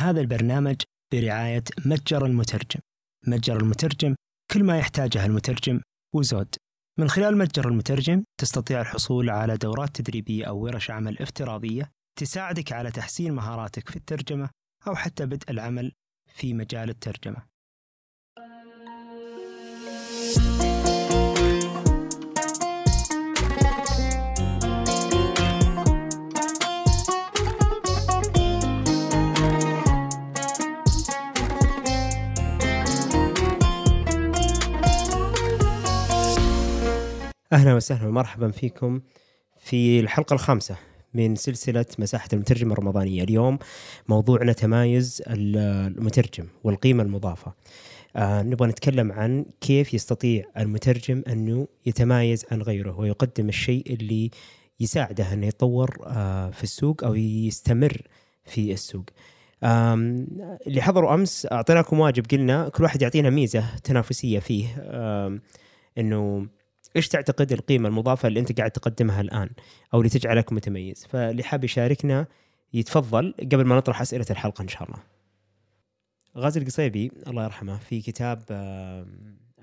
هذا البرنامج برعاية متجر المترجم. متجر المترجم كل ما يحتاجه المترجم وزود. من خلال متجر المترجم تستطيع الحصول على دورات تدريبية أو ورش عمل افتراضية تساعدك على تحسين مهاراتك في الترجمة أو حتى بدء العمل في مجال الترجمة. أهلا وسهلا ومرحبا فيكم في الحلقة الخامسة من سلسلة مساحة المترجم الرمضانية. اليوم موضوعنا تمايز المترجم والقيمة المضافة. آه نبغى نتكلم عن كيف يستطيع المترجم أنه يتمايز عن غيره ويقدم الشيء اللي يساعده انه يتطور آه في السوق أو يستمر في السوق. اللي حضروا أمس أعطيناكم واجب. قلنا كل واحد يعطينا ميزة تنافسية فيه. إنه إيش تعتقد القيمة المضافة اللي أنت قاعد تقدمها الآن أو اللي تجعلك متميز؟ فاللي حاب يشاركنا يتفضل قبل ما نطرح أسئلة الحلقة إن شاء الله. غازي القصيبي الله يرحمه في كتاب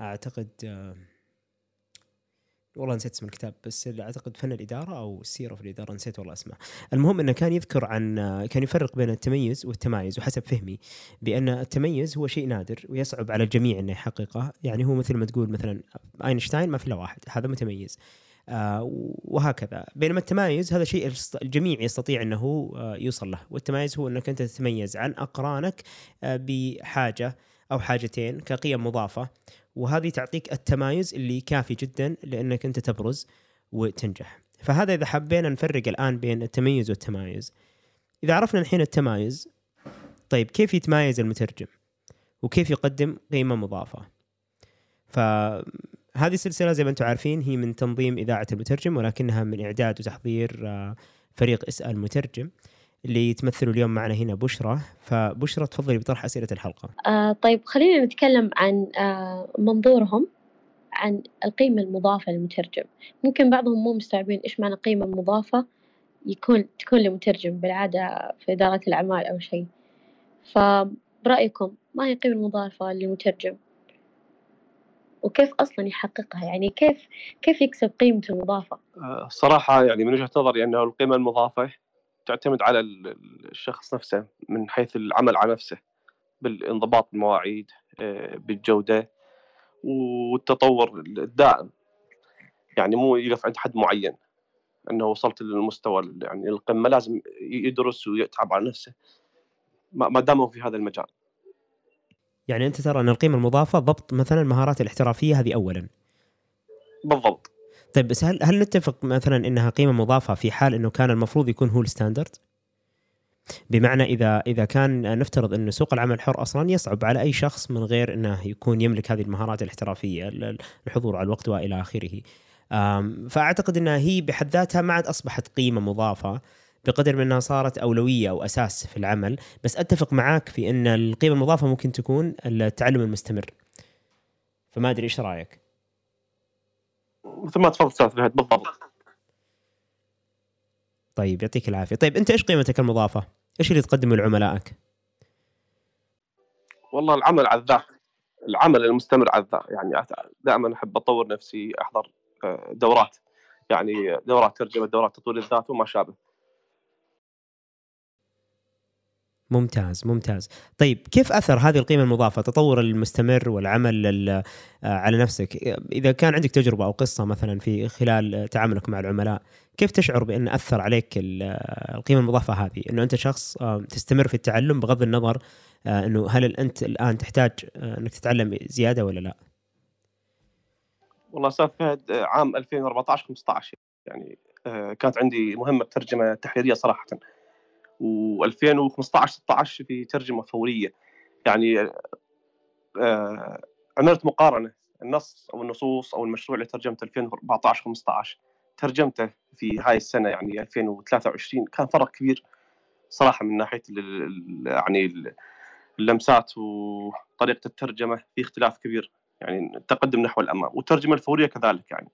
أعتقد والله نسيت اسم الكتاب بس أعتقد فن الإدارة أو السيره في الإدارة نسيت والله أسمه. المهم إنه كان يذكر عن كان يفرق بين التميز والتمايز وحسب فهمي بأن التميز هو شيء نادر ويصعب على الجميع إنه يحققه. يعني هو مثل ما تقول مثلا أينشتاين ما في إلا واحد هذا متميز. آه وهكذا. بينما التمايز هذا شيء الجميع يستطيع إنه آه يوصل له. والتمايز هو إنك أنت تتميز عن أقرانك آه بحاجة أو حاجتين كقيم مضافة. وهذه تعطيك التمايز اللي كافي جدا لأنك أنت تبرز وتنجح. فهذا إذا حبينا نفرق الآن بين التميز والتمايز. إذا عرفنا الحين التمايز طيب كيف يتمايز المترجم؟ وكيف يقدم قيمة مضافة؟ فهذه السلسلة زي ما أنتم عارفين هي من تنظيم إذاعة المترجم ولكنها من إعداد وتحضير فريق اسال مترجم. اللي تمثلوا اليوم معنا هنا بشرى فبشرى تفضلي بطرح أسئلة الحلقة. آه طيب خلينا نتكلم عن آه منظورهم عن القيمة المضافة للمترجم. ممكن بعضهم مو مستوعبين إيش معنى قيمة مضافة يكون تكون لمترجم بالعادة في إدارة الأعمال أو شيء. فبرأيكم ما هي القيمة المضافة للمترجم؟ وكيف أصلا يحققها؟ يعني كيف كيف يكسب قيمته المضافة؟ الصراحة يعني من وجهة نظري أنه القيمة المضافة تعتمد على الشخص نفسه من حيث العمل على نفسه بالانضباط المواعيد بالجودة والتطور الدائم. يعني مو يقف عند حد معين إنه وصلت للمستوى يعني القمة لازم يدرس ويتعب على نفسه. ما دام في هذا المجال. يعني أنت ترى أن القيمة المضافة ضبط مثلا المهارات الاحترافية هذه اولا. بالضبط. طيب بس هل هل نتفق مثلا إنها قيمة مضافة في حال إنه كان المفروض يكون هو الستاندرد؟ بمعنى اذا إذا كان نفترض انه سوق العمل الحر أصلا يصعب على أي شخص من غير إنه يكون يملك هذه المهارات الاحترافية الحضور على الوقت وإلى آخره. فأعتقد إنها هي بحد ذاتها ما عاد أصبحت قيمة مضافة بقدر من إنها صارت أولوية أو أساس في العمل، بس أتفق معاك في إن القيمة المضافة ممكن تكون التعلم المستمر. فما أدري إيش رأيك؟ مثل ما تفضل أستاذ فهد بالضبط. طيب يعطيك العافية. طيب أنت إيش قيمتك المضافة؟ إيش اللي تقدمه لعملائك؟ والله العمل على الذات العمل المستمر على الذات يعني دائما أحب أطور نفسي أحضر دورات. يعني دورات ترجمة دورات تطوير الذات وما شابه. ممتاز ممتاز. طيب كيف أثر هذه القيمة المضافة التطور المستمر والعمل على نفسك؟ إذا كان عندك تجربة أو قصة مثلا في خلال تعاملك مع العملاء كيف تشعر بأن أثر عليك القيمة المضافة هذه؟ إنه أنت شخص تستمر في التعلم بغض النظر إنه هل أنت الآن تحتاج إنك تتعلم زيادة ولا لا؟ والله أستاذ فهد عام 2014 15 يعني كانت عندي مهمة ترجمة تحريرية صراحة. و2015 16 في ترجمة فورية. يعني آه عملت مقارنة النص أو النصوص أو المشروع اللي ترجمته 2014 15 ترجمته في هاي السنة يعني 2023 كان فرق كبير صراحة من ناحية يعني اللمسات وطريقة الترجمة في اختلاف كبير. يعني التقدم نحو الأمام. والترجمة الفورية كذلك يعني.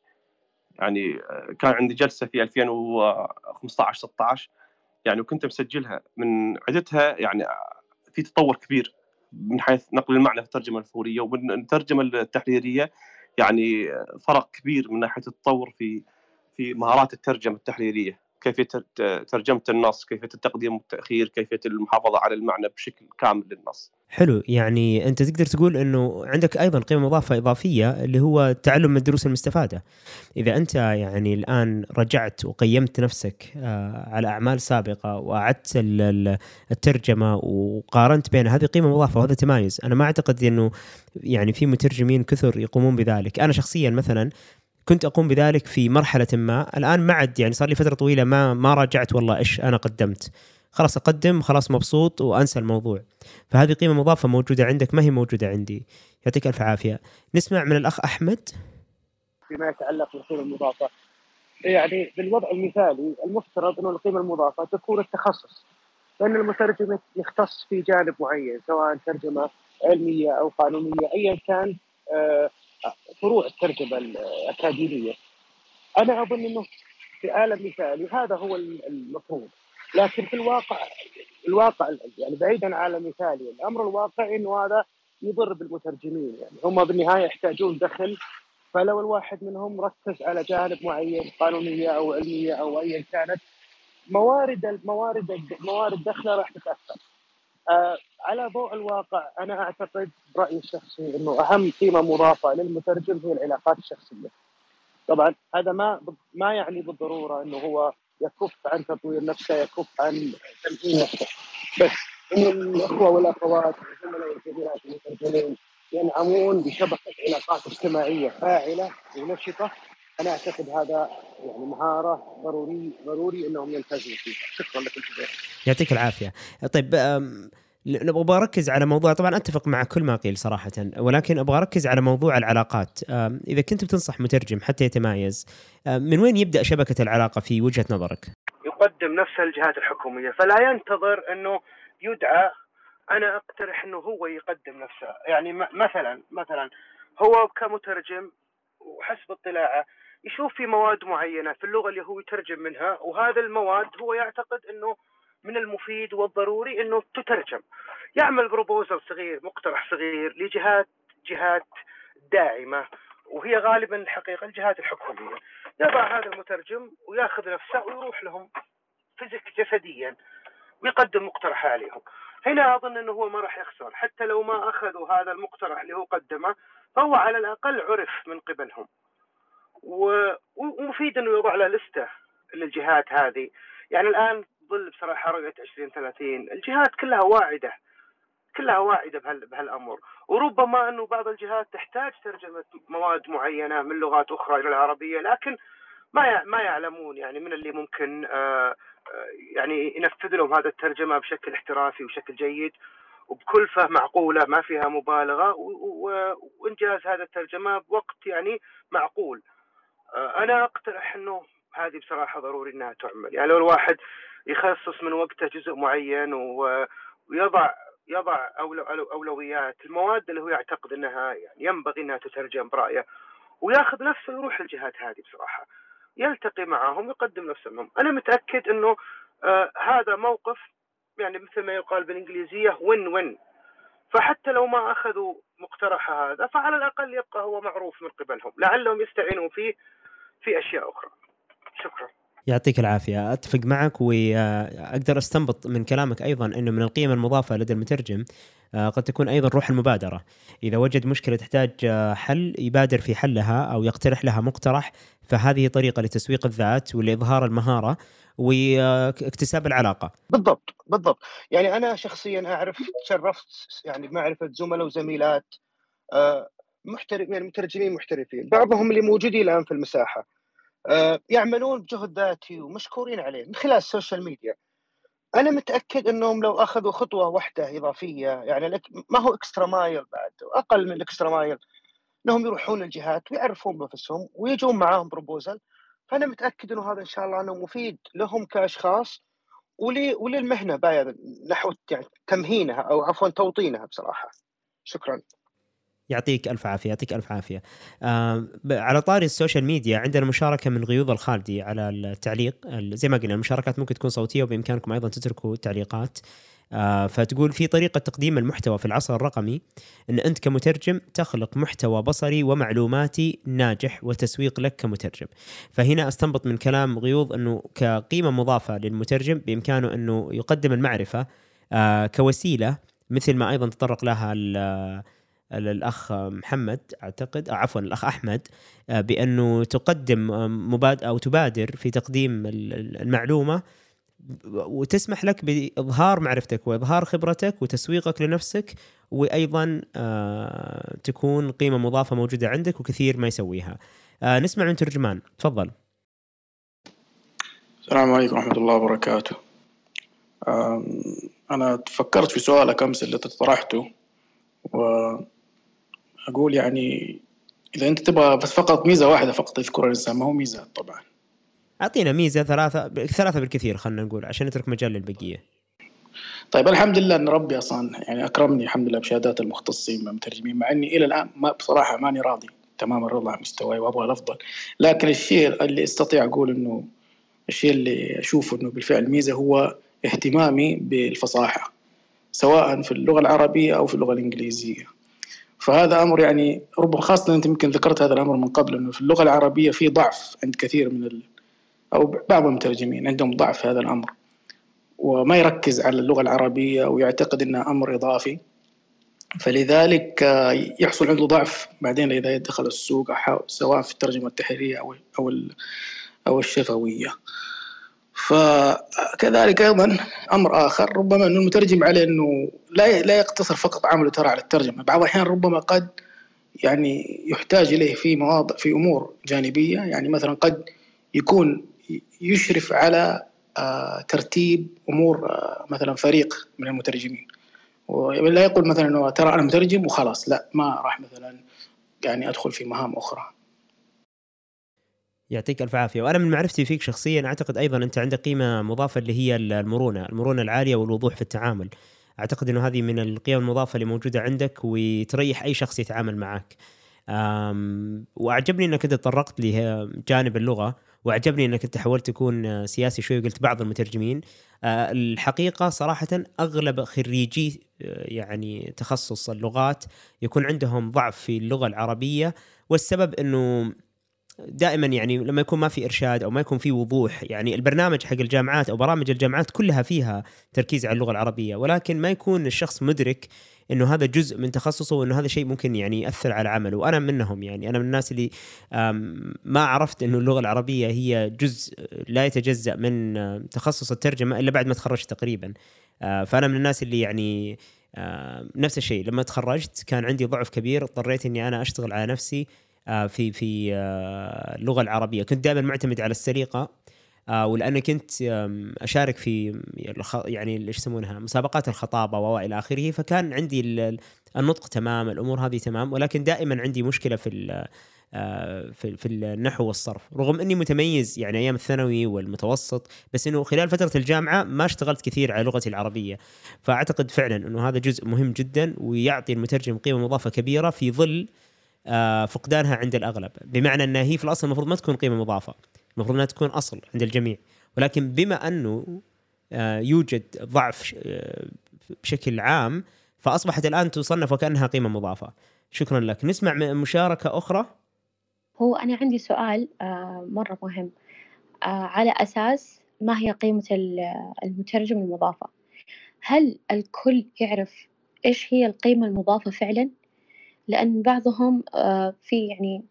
يعني كان عندي جلسة في 2015 16 يعني وكنت مسجلها من عدتها يعني في تطور كبير من حيث نقل المعنى في الترجمة الفورية ومن الترجمة التحريرية يعني فرق كبير من ناحية التطور في في مهارات الترجمة التحريرية. كيفيه ترجمة النص كيفيه التقديم والتاخير كيفيه المحافظة على المعنى بشكل كامل للنص. حلو. يعني أنت تقدر تقول إنه عندك أيضا قيمة مضافة إضافية اللي هو التعلم من الدروس المستفادة. إذا أنت يعني الآن رجعت وقيمت نفسك آه، على أعمال سابقة وأعدت الترجمة وقارنت بين هذه قيمة مضافة وهذا تمايز أنا ما أعتقد إنه يعني في مترجمين كثر يقومون بذلك. أنا شخصيا مثلا كنت أقوم بذلك في مرحلة ما. الآن ما عد يعني صار لي فترة طويلة ما ما راجعت والله إيش أنا قدمت. خلاص أقدم خلاص مبسوط وأنسى الموضوع. فهذه قيمة مضافة موجودة عندك ما هي موجودة عندي. يعطيك ألف عافية. نسمع من الأخ أحمد. فيما يتعلق بالقيمة المضافة. يعني بالوضع المثالي المفترض انه القيمة المضافة تكون التخصص. لأن المترجم يختص في جانب معين سواء ترجمة علمية أو قانونية ايا كان آه فروع الترجمة الأكاديمية. أنا أظن أنه في عالم مثالي هذا هو المفروض لكن في الواقع الواقع يعني بعيدا عن مثالي الامر الواقعي إنه هذا يضر بالمترجمين يعني هم بالنهاية يحتاجون دخل فلو الواحد منهم ركز على جانب معين قانونية أو علمية أو ايا كانت موارد الموارد موارد دخله راح تتأثر. آه على ضوء الواقع أنا أعتقد برايي الشخصي إنه أهم قيمة مضافة للمترجم هي العلاقات الشخصية. طبعا هذا ما ما يعني بالضرورة إنه هو يكف عن تطوير نفسه يكف عن تمكين نفسه. بس انه الأخوة والأخوات الزملاء والكبيرات المترجمين ينعمون بشبكة علاقات اجتماعية فاعلة ونشطه أنا أعتقد هذا يعني مهارة ضروري ضروري إنهم يلتزموا فيها. شكرا لك يعطيك العافية. طيب أبغى أركز على موضوع طبعا أتفق مع كل ما قيل صراحة ولكن أبغى أركز على موضوع العلاقات. إذا كنت بتنصح مترجم حتى يتمايز من وين يبدأ شبكة العلاقة في وجهة نظرك؟ يقدم نفسه الجهات الحكومية فلا ينتظر أنه يدعى. أنا أقترح أنه هو يقدم نفسه. يعني مثلا مثلا هو كمترجم وحسب اطلاعه يشوف في مواد معينة في اللغة اللي هو يترجم منها وهذا المواد هو يعتقد أنه من المفيد والضروري إنه تترجم. يعمل بروبوزل صغير مقترح صغير لجهات جهات داعمة وهي غالبا الحقيقة الجهات الحكومية. يضع هذا المترجم وياخذ نفسه ويروح لهم فيزيك جسديا ويقدم مقترح عليهم. هنا أظن إنه هو ما راح يخسر. حتى لو ما أخذوا هذا المقترح اللي هو قدمه فهو على الأقل عرف من قبلهم. ومفيد إنه يوضع له لستة للجهات هذه. يعني الآن ظل بصراحة رؤية 2030 الجهات كلها واعدة. كلها واعدة بهالأمر. وربما أنه بعض الجهات تحتاج ترجمة مواد معينة من لغات أخرى إلى العربية لكن ما ما يعلمون يعني من اللي ممكن آه، آه، يعني ينفذ لهم هذا الترجمة بشكل احترافي وبشكل جيد وبكلفه معقولة ما فيها مبالغة وإنجاز هذا الترجمة بوقت يعني معقول. آه، أنا أقترح أنه هذه بصراحة ضروري إنها تعمل. يعني لو الواحد يخصص من وقته جزء معين ويضع يضع أولويات. المواد اللي هو يعتقد إنها يعني ينبغي إنها تترجم برأيه. وياخذ نفسه يروح الجهات هذه بصراحة. يلتقي معهم يقدم نفسه لهم أنا متأكد إنه آه هذا موقف يعني مثل ما يقال بالإنجليزية وين وين فحتى لو ما أخذوا مقترح هذا فعلى الأقل يبقى هو معروف من قبلهم. لعلهم يستعينون فيه في أشياء أخرى. شكرا. يعطيك العافية. أتفق معك وأقدر أستنبط من كلامك أيضا أنه من القيم المضافة لدى المترجم آه، قد تكون أيضا روح المبادرة. إذا وجد مشكلة تحتاج آه، حل يبادر في حلها أو يقترح لها مقترح فهذه طريقة لتسويق الذات ولإظهار المهارة واكتساب العلاقة. بالضبط بالضبط. يعني أنا شخصيا أعرف تشرفت يعني بمعرفة زملاء وزميلات آه، محترف يعني مترجمين محترفين بعضهم اللي موجودين الآن في المساحة. آه، يعملون بجهد ذاتي ومشكورين عليه من خلال السوشيال ميديا. أنا متأكد إنهم لو أخذوا خطوة واحدة إضافية يعني ما هو extra mile بعد أقل من ال extra mile إنهم يروحون الجهات ويعرفون بنفسهم ويجون معاهم proposal فأنا متأكد إنه هذا إن شاء الله إنه مفيد لهم كأشخاص ولي وللمهنة باية نحو يعني تمهينها أو عفوا توطينها بصراحة. شكرا. يعطيك ألف عافية يعطيك ألف عافية. آه على طاري السوشيال ميديا عندنا مشاركة من غيوض الخالدي على التعليق زي ما قلنا المشاركات ممكن تكون صوتية وبإمكانكم أيضا تتركوا تعليقات. آه، فتقول في طريقة تقديم المحتوى في العصر الرقمي أن أنت كمترجم تخلق محتوى بصري ومعلوماتي ناجح وتسويق لك كمترجم. فهنا أستنبط من كلام غيوض أنه كقيمة مضافة للمترجم بإمكانه أنه يقدم المعرفة آه، كوسيلة مثل ما أيضا تطرق لها الاخ محمد أعتقد آه، عفوا الأخ أحمد آه، بأنه تقدم آه، مباد أو تبادر في تقديم ال- ال- المعلومة وتسمح لك بإظهار معرفتك وإظهار خبرتك وتسويقك لنفسك وأيضا تكون قيمة مضافة موجودة عندك وكثير ما يسويها. نسمع من ترجمان تفضل. السلام عليكم ورحمة الله وبركاته أنا فكرت في سؤالك أمس اللي طرحته وأقول يعني إذا أنت تبغى بس فقط ميزة واحدة فقط يذكرها الإنسان ما هو ميزة طبعا. أعطينا ميزة ثلاثة ثلاثة بالكثير خلينا نقول عشان نترك مجال للبقية. طيب الحمد لله أن ربي أصلا يعني أكرمني الحمد لله بشهادات المختصين المترجمين مع إني إلى الآن ما بصراحة ماني راضي تمام الرضا عن مستواي وأبغى الأفضل. لكن الشيء اللي أستطيع أقول إنه الشيء اللي أشوفه إنه بالفعل ميزة هو اهتمامي بالفصاحة سواء في اللغة العربية أو في اللغة الإنجليزية. فهذا أمر يعني ربما خاصة أنت يمكن ذكرت هذا الأمر من قبل أنه في اللغة العربية في ضعف عند كثير من ال... أو بعض المترجمين عندهم ضعف في هذا الأمر. وما يركز على اللغة العربية ويعتقد أنها أمر إضافي. فلذلك آه، يحصل عنده ضعف بعدين إذا دخل السوق سواء في الترجمة التحريرية أو أو ال- أو الشفوية. فكذلك أيضا أمر آخر ربما أنه المترجم عليه أنه لا لا يقتصر فقط عمله ترى على الترجمة بعض الأحيان ربما قد يعني يحتاج إليه في مواضع في أمور جانبية يعني مثلا قد يكون يشرف على آه، ترتيب أمور آه، مثلا فريق من المترجمين. ولا يقول مثلا إنه ترى أنا مترجم وخلاص لا ما راح مثلا يعني أدخل في مهام أخرى. يعطيك ألف عافية وأنا من معرفتي فيك شخصيا أعتقد أيضا أنت عندك قيمة مضافة اللي هي المرونة، المرونة العالية والوضوح في التعامل. أعتقد إنه هذه من القيم المضافة اللي موجودة عندك وتريح أي شخص يتعامل معك. وأعجبني إنك أنت تطرقت لجانب اللغة وأعجبني إنك أنت حاولت تكون سياسي شوي وقلت بعض المترجمين أه، الحقيقة صراحة أغلب خريجي أه، يعني تخصص اللغات يكون عندهم ضعف في اللغة العربية والسبب إنه دائما يعني لما يكون ما في إرشاد أو ما يكون في وضوح يعني البرنامج حق الجامعات أو برامج الجامعات كلها فيها تركيز على اللغة العربية ولكن ما يكون الشخص مدرك إنه هذا جزء من تخصصه وإنه هذا شيء ممكن يعني يأثر على عمله. وأنا منهم يعني أنا من الناس اللي ما عرفت إنه اللغة العربية هي جزء لا يتجزأ من تخصص الترجمة إلا بعد ما تخرجت تقريبا. آه، فأنا من الناس اللي يعني نفس الشيء. لما تخرجت كان عندي ضعف كبير اضطريت إني أنا أشتغل على نفسي في في آه، اللغة العربية. كنت دائما معتمد على السليقه آه، ولاني كنت أشارك في الخ- يعني إيش يسمونها مسابقات الخطابة وإلى آخره. فكان عندي ال- ال- النطق تمام الأمور هذه تمام ولكن دائما عندي مشكلة في آه، في في النحو والصرف. رغم إني متميز يعني أيام الثانوي والمتوسط بس إنه خلال فترة الجامعة ما اشتغلت كثير على لغتي العربية. فأعتقد فعلا إنه هذا جزء مهم جدا ويعطي المترجم قيمة مضافة كبيرة في ظل آه، فقدانها عند الأغلب. بمعنى إنها هي في الأصل المفروض ما تكون قيمة مضافة. المفروض إنها تكون أصل عند الجميع. ولكن بما أنه آه، يوجد ضعف آه، بشكل عام فأصبحت الآن تصنف وكأنها قيمة مضافة. شكرا لك. نسمع مشاركة أخرى. هو أنا عندي سؤال آه، مرة مهم. آه، على أساس ما هي قيمة ال- المترجم المضافة؟ هل الكل يعرف إيش هي القيمة المضافة فعلا؟ لأن بعضهم آه، في يعني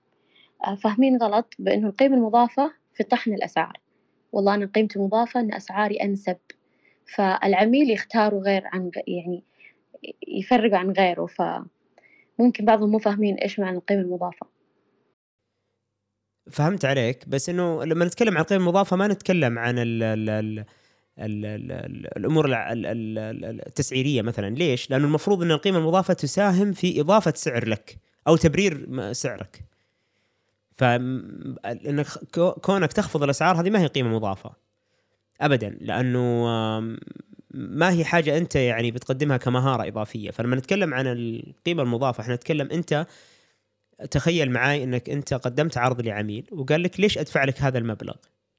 آه، فاهمين غلط بأنه القيمة المضافة في طحن الأسعار. والله أنا قيمتي مضافة أن أسعاري أنسب. فالعميل يختاروا غير عن يعني يفرقوا عن غيره. فممكن بعضهم مو فاهمين إيش معنى القيمة المضافة. فهمت عليك. بس إنه لما نتكلم عن القيمة المضافة ما نتكلم عن ال ال ال ال ال ال الأمور التسعيرية مثلا ليش؟ لأنه المفروض إن القيمة المضافة تساهم في إضافة سعر لك أو تبرير سعرك. فانك كونك تخفض الأسعار هذه ما هي قيمة مضافة ابدا لأنه ما هي حاجة أنت يعني بتقدمها كمهارة إضافية فلما نتكلم عن القيمة المضافة إحنا نتكلم أنت تخيل معي إنك أنت قدمت عرض لعميل وقال لك ليش أدفع لك هذا المبلغ؟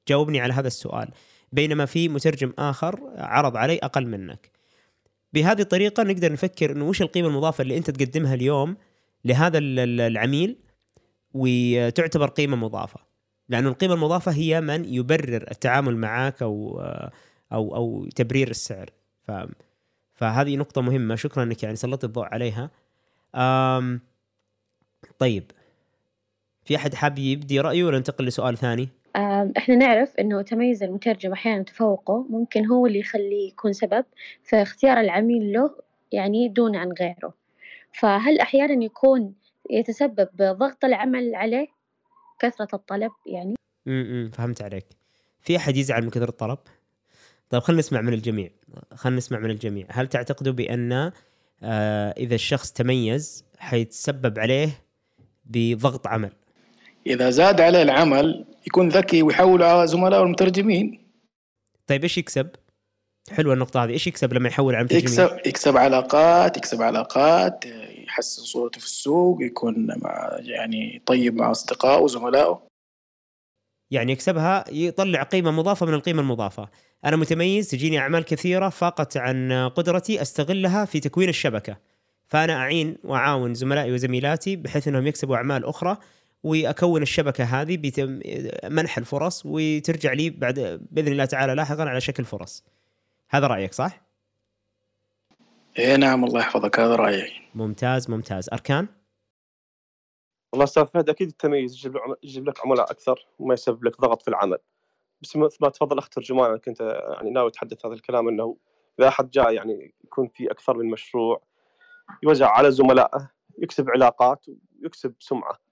جاوبني على هذا السؤال بينما في مترجم آخر عرض علي أقل منك. بهذه الطريقة نقدر نفكر إنه وش القيمة المضافة اللي أنت تقدمها اليوم لهذا ال- ال- العميل وتعتبر قيمة مضافة. لأنه القيمة المضافة هي من يبرر التعامل معك أو أو أو تبرير السعر. ف فهذه نقطة مهمة. شكرا إنك يعني سلطت الضوء عليها. أم طيب. في أحد حاب يبدي رأيه ولا ننتقل لسؤال ثاني؟ إحنا نعرف إنه تميز المترجم أحيانا تفوقه ممكن هو اللي يخليه يكون سبب في اختيار العميل له يعني دون عن غيره. فهل أحيانا يكون يتسبب بضغط العمل عليه؟ كثرة الطلب يعني؟ امم فهمت عليك. في أحد يزعل من كثر الطلب؟ طيب خلينا نسمع من الجميع. خلينا نسمع من الجميع. هل تعتقدوا بأن آه إذا الشخص تميز حيتسبب عليه بضغط عمل؟ إذا زاد عليه العمل يكون ذكي ويحول على زملائه المترجمين. طيب إيش يكسب؟ حلوة النقطة هذه. إيش يكسب لما يحول على مترجمين يكسب يكسب علاقات يكسب علاقات يحسن صورته في السوق يكون مع يعني طيب مع أصدقائه وزملائه. يعني يكسبها يطلع قيمة مضافة من القيمة المضافة. أنا متميز تجيني أعمال كثيرة فاقت عن قدرتي أستغلها في تكوين الشبكة. فأنا أعين وأعاون زملائي وزميلاتي بحيث إنهم يكسبوا أعمال أخرى. وأكون الشبكة هذه بتم منح الفرص وترجع لي بعد بإذن الله تعالى لاحقا على شكل فرص. هذا رأيك صح؟ اي نعم الله يحفظك. هذا رأيي. ممتاز ممتاز. أركان؟ والله أستاذ فهد أكيد التميز يجيب, لك عملاء أكثر وما يسبب لك ضغط في العمل. بس مثل ما تفضل اخ ترجمان أنا كنت يعني ناوي أتحدث هذا الكلام إنه إذا أحد جاء يعني يكون في أكثر من مشروع يوزع على زملائه يكسب علاقات ويكسب سمعة.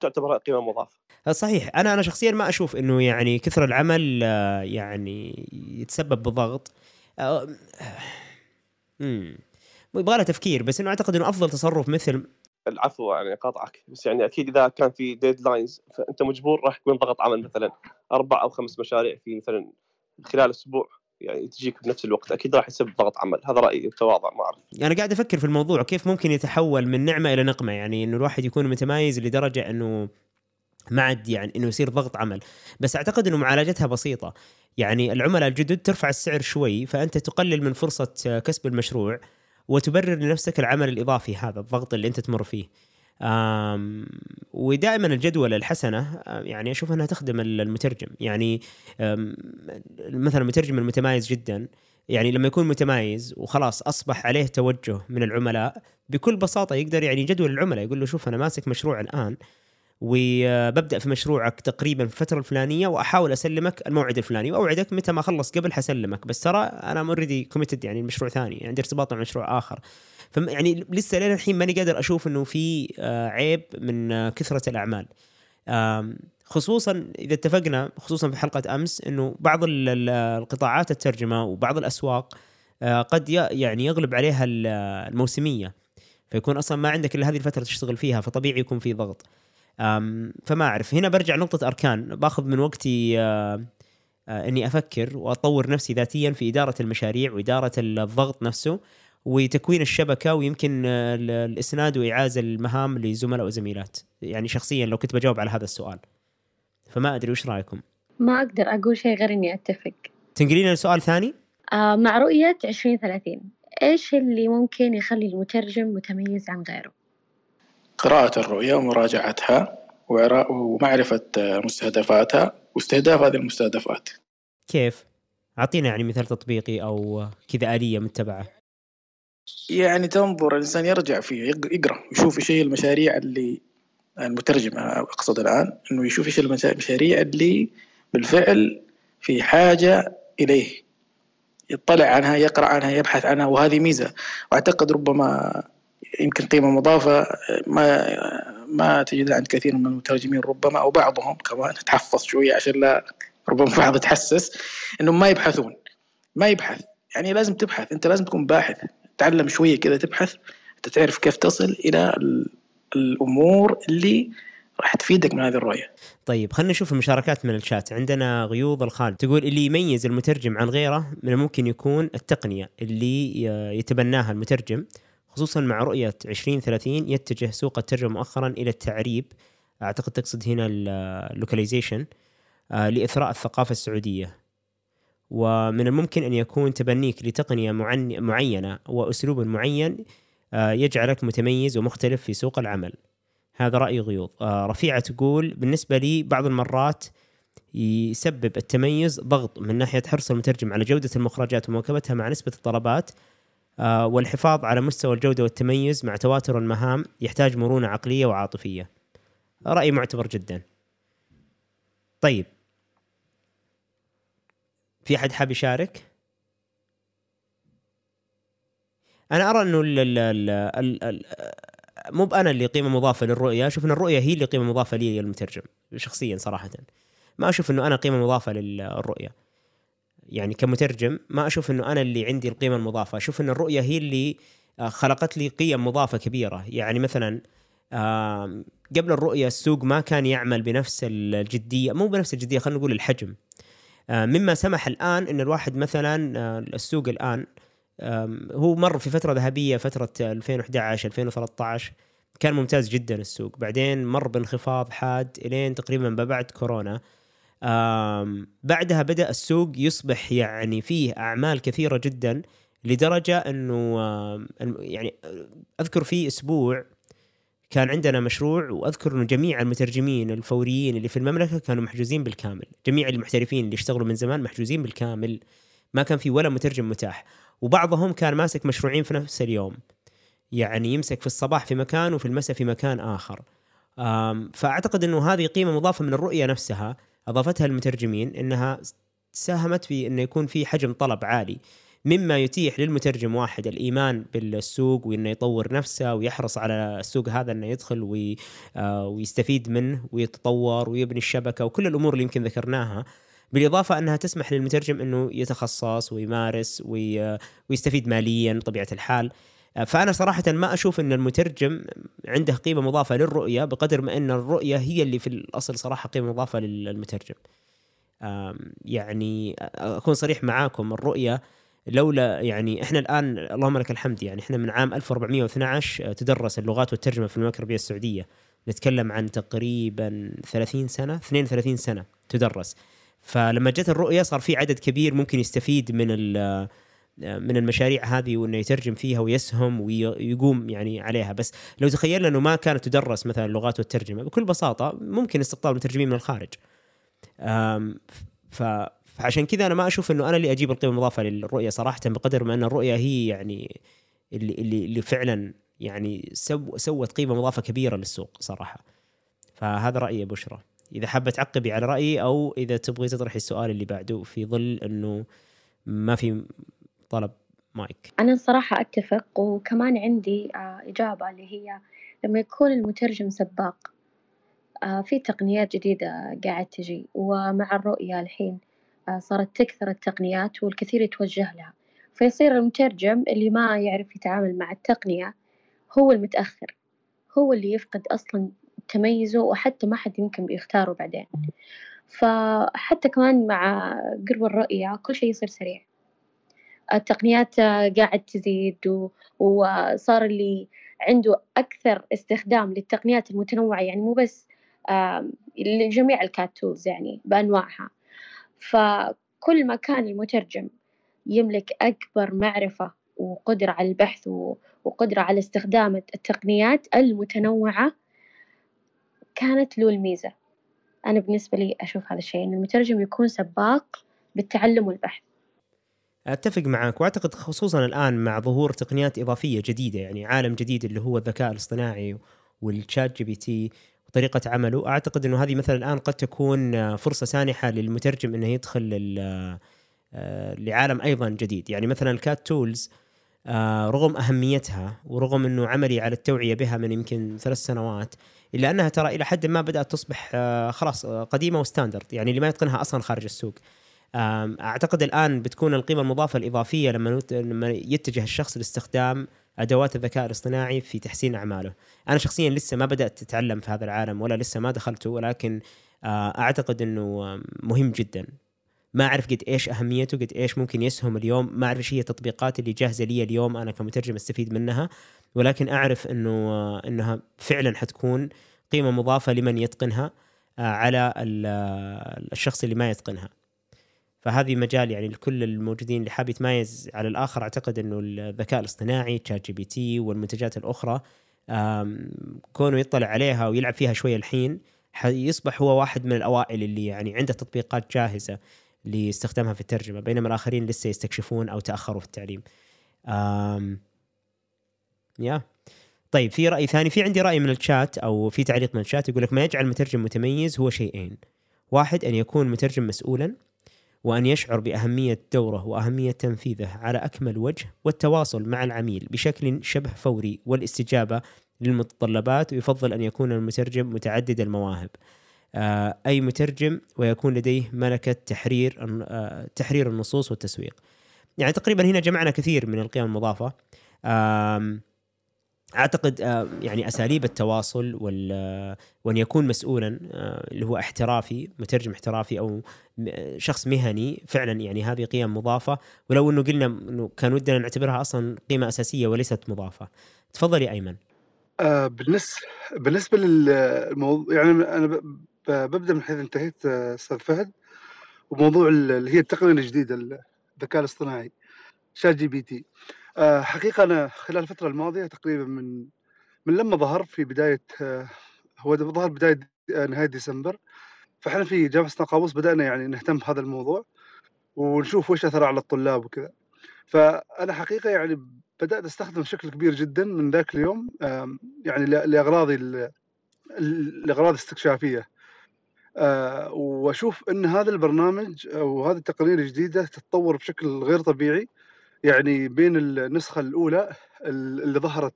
تعتبر قيمة مضافة. صحيح. أنا أنا شخصيا ما أشوف إنه يعني كثر العمل آه، يعني يتسبب بضغط آه، امم يبغى له تفكير بس إنه أعتقد إنه أفضل تصرف مثل العفو يعني قاطعك. بس يعني أكيد إذا كان في ديدلاينز فأنت مجبور راح يكون ضغط عمل مثلا أربع أو خمس مشاريع في مثلا خلال أسبوع. يعني تجيك بنفس الوقت أكيد راح يسبب ضغط عمل. هذا رأيي بتواضع ما أعرف. أنا قاعد أفكر في الموضوع كيف ممكن يتحول من نعمة إلى نقمة؟ يعني إنه الواحد يكون متمايز لدرجة إنه ما عاد يعني إنه يصير ضغط عمل. بس أعتقد إنه معالجتها بسيطة. يعني العملاء الجدد ترفع السعر شوي فأنت تقلل من فرصة كسب المشروع وتبرر لنفسك العمل الإضافي هذا الضغط اللي أنت تمر فيه. ودائما الجدول الحسنة آم، يعني أشوف أنها تخدم المترجم. يعني مثلا المترجم المتمايز جدا يعني لما يكون متمايز وخلاص أصبح عليه توجه من العملاء بكل بساطة يقدر يعني جدول العملاء يقول له شوف أنا ماسك مشروع الآن وببدا في مشروعك تقريبا في الفترة الفلانية وأحاول أسلمك الموعد الفلاني. وأوعدك متى ما اخلص قبل حسلمك. بس ترى أنا already committed يعني المشروع ثاني عندي ارتباط مع مشروع آخر. يعني لسه لين الحين ماني قادر أشوف إنه في آه، عيب من آه، كثرة الأعمال. خصوصا إذا اتفقنا خصوصا في حلقة أمس إنه بعض ال- ال- القطاعات الترجمة وبعض الأسواق آه، قد يعني يغلب عليها ال- الموسمية. فيكون أصلا ما عندك إلا هذه الفترة تشتغل فيها فطبيعي يكون في ضغط. فما أعرف. هنا برجع نقطه أركان. باخذ من وقتي إني أفكر وأطور نفسي ذاتيا في إدارة المشاريع وإدارة الضغط نفسه. وتكوين الشبكة ويمكن آه، ال- الإسناد وإعاز المهام لزملاء وزميلات. يعني شخصيا لو كنت بجاوب على هذا السؤال. فما أدري وش رأيكم؟ ما أقدر أقول شيء غير إني أتفق. تنقلين لسؤال ثاني؟ آه مع رؤية عشرين ثلاثين إيش اللي ممكن يخلي المترجم متميز عن غيره؟ قراءة الرؤية ومراجعتها ومعرفة آه، مستهدفاتها واستهداف هذه المستهدفات. كيف؟ أعطينا يعني مثال تطبيقي أو كذا آلية متبعة. يعني تنظر الإنسان يرجع فيه يق- يقرأ يشوف إيش هي المشاريع اللي المترجم أنا أقصد الآن إنه يشوف المشا- المشاريع اللي بالفعل في حاجة إليه. يطلع عنها يقرأ عنها يبحث عنها وهذه ميزة. وأعتقد ربما يمكن قيمة مضافة ما ما تجدها عند كثير من المترجمين ربما أو بعضهم كمان تحفظ شوية عشان لا ربما بعض يتحسس إنهم ما يبحثون. ما يبحث. يعني لازم تبحث. أنت لازم تكون باحث. تعلم شوية كذا تبحث أنت تعرف كيف تصل إلى ال- الأمور اللي راح تفيدك من هذه الرؤية. طيب خلينا نشوف المشاركات من الشات. عندنا غيوض الخالد تقول اللي يميز المترجم عن غيره من الممكن يكون التقنية اللي يتبناها المترجم خصوصا مع رؤية 2030 يتجه سوق الترجمة مؤخرا إلى التعريب. أعتقد تقصد هنا اللوكاليزيشن لإثراء الثقافة السعودية. ومن الممكن أن يكون تبنيك لتقنية معن- معينة وأسلوب معين آه، يجعلك متميز ومختلف في سوق العمل. هذا رأي غيوض. آه، رفيعة تقول بالنسبة لي بعض المرات يسبب التميز ضغط من ناحية حرص المترجم على جودة المخرجات ومواكبتها مع نسبة الطلبات آه، والحفاظ على مستوى الجودة والتميز مع تواتر المهام يحتاج مرونة عقلية وعاطفية. رأي معتبر جدا. طيب في احد حاب يشارك؟ أنا أرى إنه ال ال ال ال ال مو بانا اللي قيمة مضافة للرؤية، أشوف إن الرؤية هي اللي قيمة مضافة لي المترجم شخصيا صراحة. ما أشوف إنه أنا قيمة مضافة للرؤية. يعني كمترجم ما أشوف إنه أنا اللي عندي القيمة المضافة، أشوف إن الرؤية هي اللي آه، خلقت لي قيم مضافة كبيرة، يعني مثلا قبل الرؤية السوق ما كان يعمل بنفس الجدية، مو بنفس الجدية خلينا نقول الحجم. آه، مما سمح الآن إن الواحد مثلا آه، السوق الآن هو مر في فترة ذهبية فترة 2011 2013 كان ممتاز جدا السوق. بعدين مر بانخفاض حاد إلين تقريبا ما بعد كورونا بعدها بدأ السوق يصبح يعني فيه أعمال كثيرة جدا لدرجة إنه يعني أذكر في أسبوع كان عندنا مشروع وأذكر إنه جميع المترجمين الفوريين اللي في المملكة كانوا محجوزين بالكامل، جميع المحترفين اللي اشتغلوا من زمان محجوزين بالكامل، ما كان في ولا مترجم متاح، وبعضهم كان ماسك مشروعين في نفس اليوم. يعني يمسك في الصباح في مكان وفي المساء في مكان آخر. فأعتقد إنه هذه قيمة مضافة من الرؤية نفسها أضافتها المترجمين إنها ساهمت في انه يكون في حجم طلب عالي. مما يتيح للمترجم واحد الإيمان بالسوق وإنه يطور نفسه ويحرص على السوق هذا إنه يدخل وي آه، ويستفيد منه ويتطور ويبني الشبكة وكل الأمور اللي يمكن ذكرناها. بالإضافة أنها تسمح للمترجم إنه يتخصص ويمارس وي ويستفيد ماليا طبيعه الحال. آه، فأنا صراحة ما أشوف إن المترجم عنده قيمة مضافة للرؤية بقدر ما إن الرؤية هي اللي في الأصل صراحة قيمة مضافة للمترجم. يعني أكون صريح معاكم الرؤية لولا يعني إحنا الآن اللهم لك الحمد يعني إحنا من عام 1412 تدرس اللغات والترجمة في المملكة العربية السعودية. نتكلم عن تقريبا 30 سنة 32 سنة تدرس. فلما جت الرؤية صار في عدد كبير ممكن يستفيد من ال- من المشاريع هذه وإنه يترجم فيها ويسهم ويقوم يعني عليها. بس لو تخيلنا إنه ما كانت تدرس مثلا اللغات والترجمة بكل بساطة ممكن استقطاب المترجمين من الخارج. ف فعشان كذا أنا ما أشوف إنه أنا اللي أجيب القيمة المضافة للرؤية صراحة بقدر ما إن الرؤية هي يعني اللي اللي اللي فعلا يعني سو سوت قيمة مضافة كبيرة للسوق صراحة. فهذا رأيي يا بشرى إذا حابة تعقبي على رأيي أو إذا تبغي تطرحي السؤال اللي بعده في ظل إنه ما في طلب مايك. أنا الصراحة أتفق وكمان عندي آه، إجابة اللي هي لما يكون المترجم سباق آه، في تقنيات جديدة قاعد تجي ومع الرؤية الحين صارت تكثر التقنيات والكثير يتوجه لها. فيصير المترجم اللي ما يعرف يتعامل مع التقنية هو المتأخر هو اللي يفقد أصلا تميزه وحتى ما حد يمكن بيختاره بعدين. فحتى كمان مع قرب الرؤية كل شيء يصير سريع. التقنيات قاعد تزيد و- وصار اللي عنده أكثر استخدام للتقنيات المتنوعة يعني مو بس لجميع الكات تولز يعني بأنواعها. فكل ما كان المترجم يملك أكبر معرفة وقدرة على البحث وقدرة على استخدام التقنيات المتنوعة كانت له الميزة. أنا بالنسبة لي أشوف هذا الشيء إن المترجم يكون سباق بالتعلم والبحث. أتفق معك وأعتقد خصوصا الآن مع ظهور تقنيات إضافية جديدة يعني عالم جديد اللي هو الذكاء الاصطناعي وال ChatGPT وطريقه عمله. أعتقد إنه هذه مثلا الآن قد تكون فرصة سانحة للمترجم إنه يدخل آه، لعالم أيضا جديد. يعني مثلا الكات تولز آه، رغم أهميتها ورغم إنه عملي على التوعية بها من يمكن ثلاث سنوات إلا أنها ترى إلى حد ما بدأت تصبح آه، خلاص قديمة وستاندرد. يعني اللي ما يتقنها أصلا خارج السوق. أعتقد الآن بتكون القيمة المضافة الإضافية لما لما يتجه الشخص لاستخدام أدوات الذكاء الاصطناعي في تحسين أعماله. أنا شخصيا لسه ما بدأت أتعلم في هذا العالم ولا لسه ما دخلته ولكن آه، أعتقد إنه آم، مهم جدا. ما أعرف قد إيش أهميته قد إيش ممكن يسهم اليوم ما أعرف إيش هي التطبيقات اللي جاهزة لي اليوم أنا كمترجم أستفيد منها ولكن أعرف إنه آه، إنها فعلا حتكون قيمة مضافة لمن يتقنها آه، على ال- آه، الشخص اللي ما يتقنها فهذه مجال يعني لكل الموجودين اللي حاب يتميز على الآخر أعتقد إنه الذكاء الاصطناعي ChatGPT والمنتجات الأخرى كونه يطلع عليها ويلعب فيها شوية الحين حيصبح هو واحد من الأوائل اللي يعني عنده تطبيقات جاهزة لاستخدامها في الترجمة بينما الآخرين لسه يستكشفون أو تأخروا في التعليم. يا. طيب في رأي ثاني؟ في عندي رأي من الشات أو في تعليق من الشات يقول لك ما يجعل المترجم متميز هو شيئين. واحد أن يكون مترجم مسؤولا. وأن يشعر بأهمية دوره وأهمية تنفيذه على أكمل وجه والتواصل مع العميل بشكل شبه فوري والاستجابة للمتطلبات ويفضل أن يكون المترجم متعدد المواهب. آه، أي مترجم ويكون لديه ملكة تحرير آه، تحرير النصوص والتسويق. يعني تقريبا هنا جمعنا كثير من القيم المضافة. آم، أعتقد آه، يعني أساليب التواصل وال آه، وأن يكون مسؤولا آه، اللي هو احترافي مترجم احترافي أو شخص مهني فعلا يعني هذه قيم مضافة. ولو إنه قلنا إنه كان ودنا نعتبرها أصلا قيمة أساسية وليست مضافة. تفضل يا أيمن. بالنسبة بالنسبة للموضوع يعني أنا ب- ب- ببدأ من حيث انتهيت أستاذ فهد. وموضوع ال- اللي هي التقنية الجديدة الذكاء الاصطناعي ChatGPT. آه حقيقة أنا خلال الفترة الماضية تقريبا من من لما ظهر في بداية آه هو ظهر بداية آه، نهاية ديسمبر فإحنا في جامعة قابوس بدأنا يعني نهتم بهذا الموضوع ونشوف وش أثره على الطلاب وكذا. فأنا حقيقة يعني بدأت أستخدم بشكل كبير جدا من ذاك اليوم يعني لأغراضي ال- ال- لأغراض استكشافية. آه، وأشوف أن هذا البرنامج أو هذه التقنية الجديدة تتطور بشكل غير طبيعي. يعني بين النسخة الأولى ال- اللي ظهرت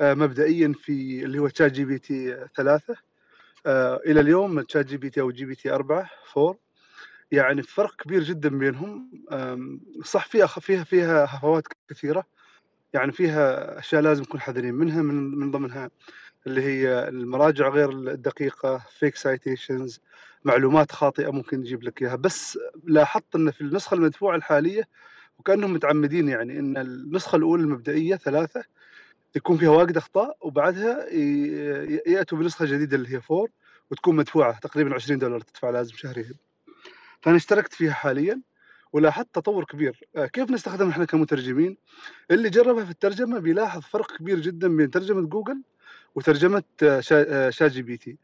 آه، مبدئيا في اللي هو ChatGPT ثلاثة آه، إلى اليوم تشات جي بي تي أو جي بي تي أربعة فور. يعني فرق كبير جدا بينهم صح فيها فيها فيها هفوات كثيرة. يعني فيها أشياء لازم نكون حذرين منها من من ضمنها اللي هي المراجع غير الدقيقة fake citations معلومات خاطئة ممكن يجيب لك إياها. بس لاحظت إن في النسخة المدفوعة الحالية وكأنهم متعمدين يعني إن النسخة الأولى المبدئية ثلاثة يكون فيها واجد أخطاء وبعدها يأتوا بنسخة جديدة اللي هي four وتكون مدفوعة تقريبا 20 دولار تدفع لازم شهريا. فأنا اشتركت فيها حاليا ولاحظت تطور كبير. آه، كيف نستخدم إحنا كمترجمين؟ اللي جربها في الترجمة بيلاحظ فرق كبير جدا بين ترجمة جوجل وترجمة آه، آه، ChatGPT.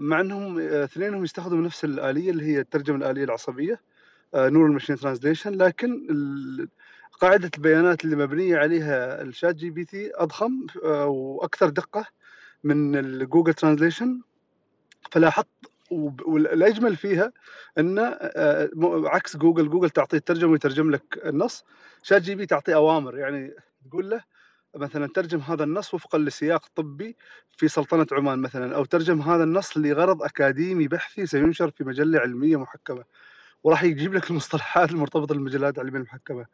مع إنهم اثنينهم يستخدموا نفس الآلية اللي هي الترجمة الآلية العصبية. neural machine translation لكن قاعدة البيانات اللي مبنية عليها ال ChatGPT أضخم آه، وأكثر دقة من ال Google Translation. فلاحظت والأجمل فيها إن آه، عكس جوجل جوجل تعطيه الترجمه ويترجم لك النص. ChatGPT تعطيه أوامر يعني تقول له مثلا ترجم هذا النص وفقا لسياق طبي في سلطنة عمان مثلا أو ترجم هذا النص لغرض أكاديمي بحثي سينشر في مجلة علمية محكمة. وراح يجيب لك المصطلحات المرتبطة بالمجلات العلميه المحكمة.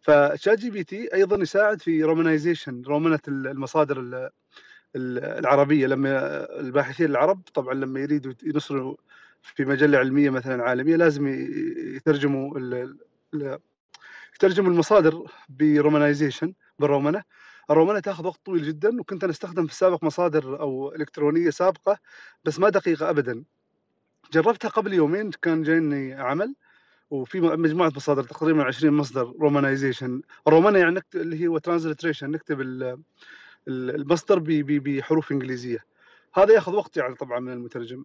ف ChatGPT أيضا يساعد في romanization رومنة المصادر ال- ال- العربية. لما الباحثين العرب طبعا لما يريدوا ينشروا في مجلة علمية مثلا عالمية لازم يترجموا يترجموا المصادر ب romanization بالرومنة. الرومنة تاخذ وقت طويل جدا وكنت أنا أستخدم في السابق مصادر أو إلكترونية سابقة بس ما دقيقة ابدا. جربتها قبل يومين كان جايني عمل وفي مجموعة مصادر تقريبا 20 مصدر romanization رومانا يعني اللي هو ترانزلتريشن نكتب ال- ال- المصدر بحروف إنجليزية. هذا ياخذ وقت يعني طبعا من المترجم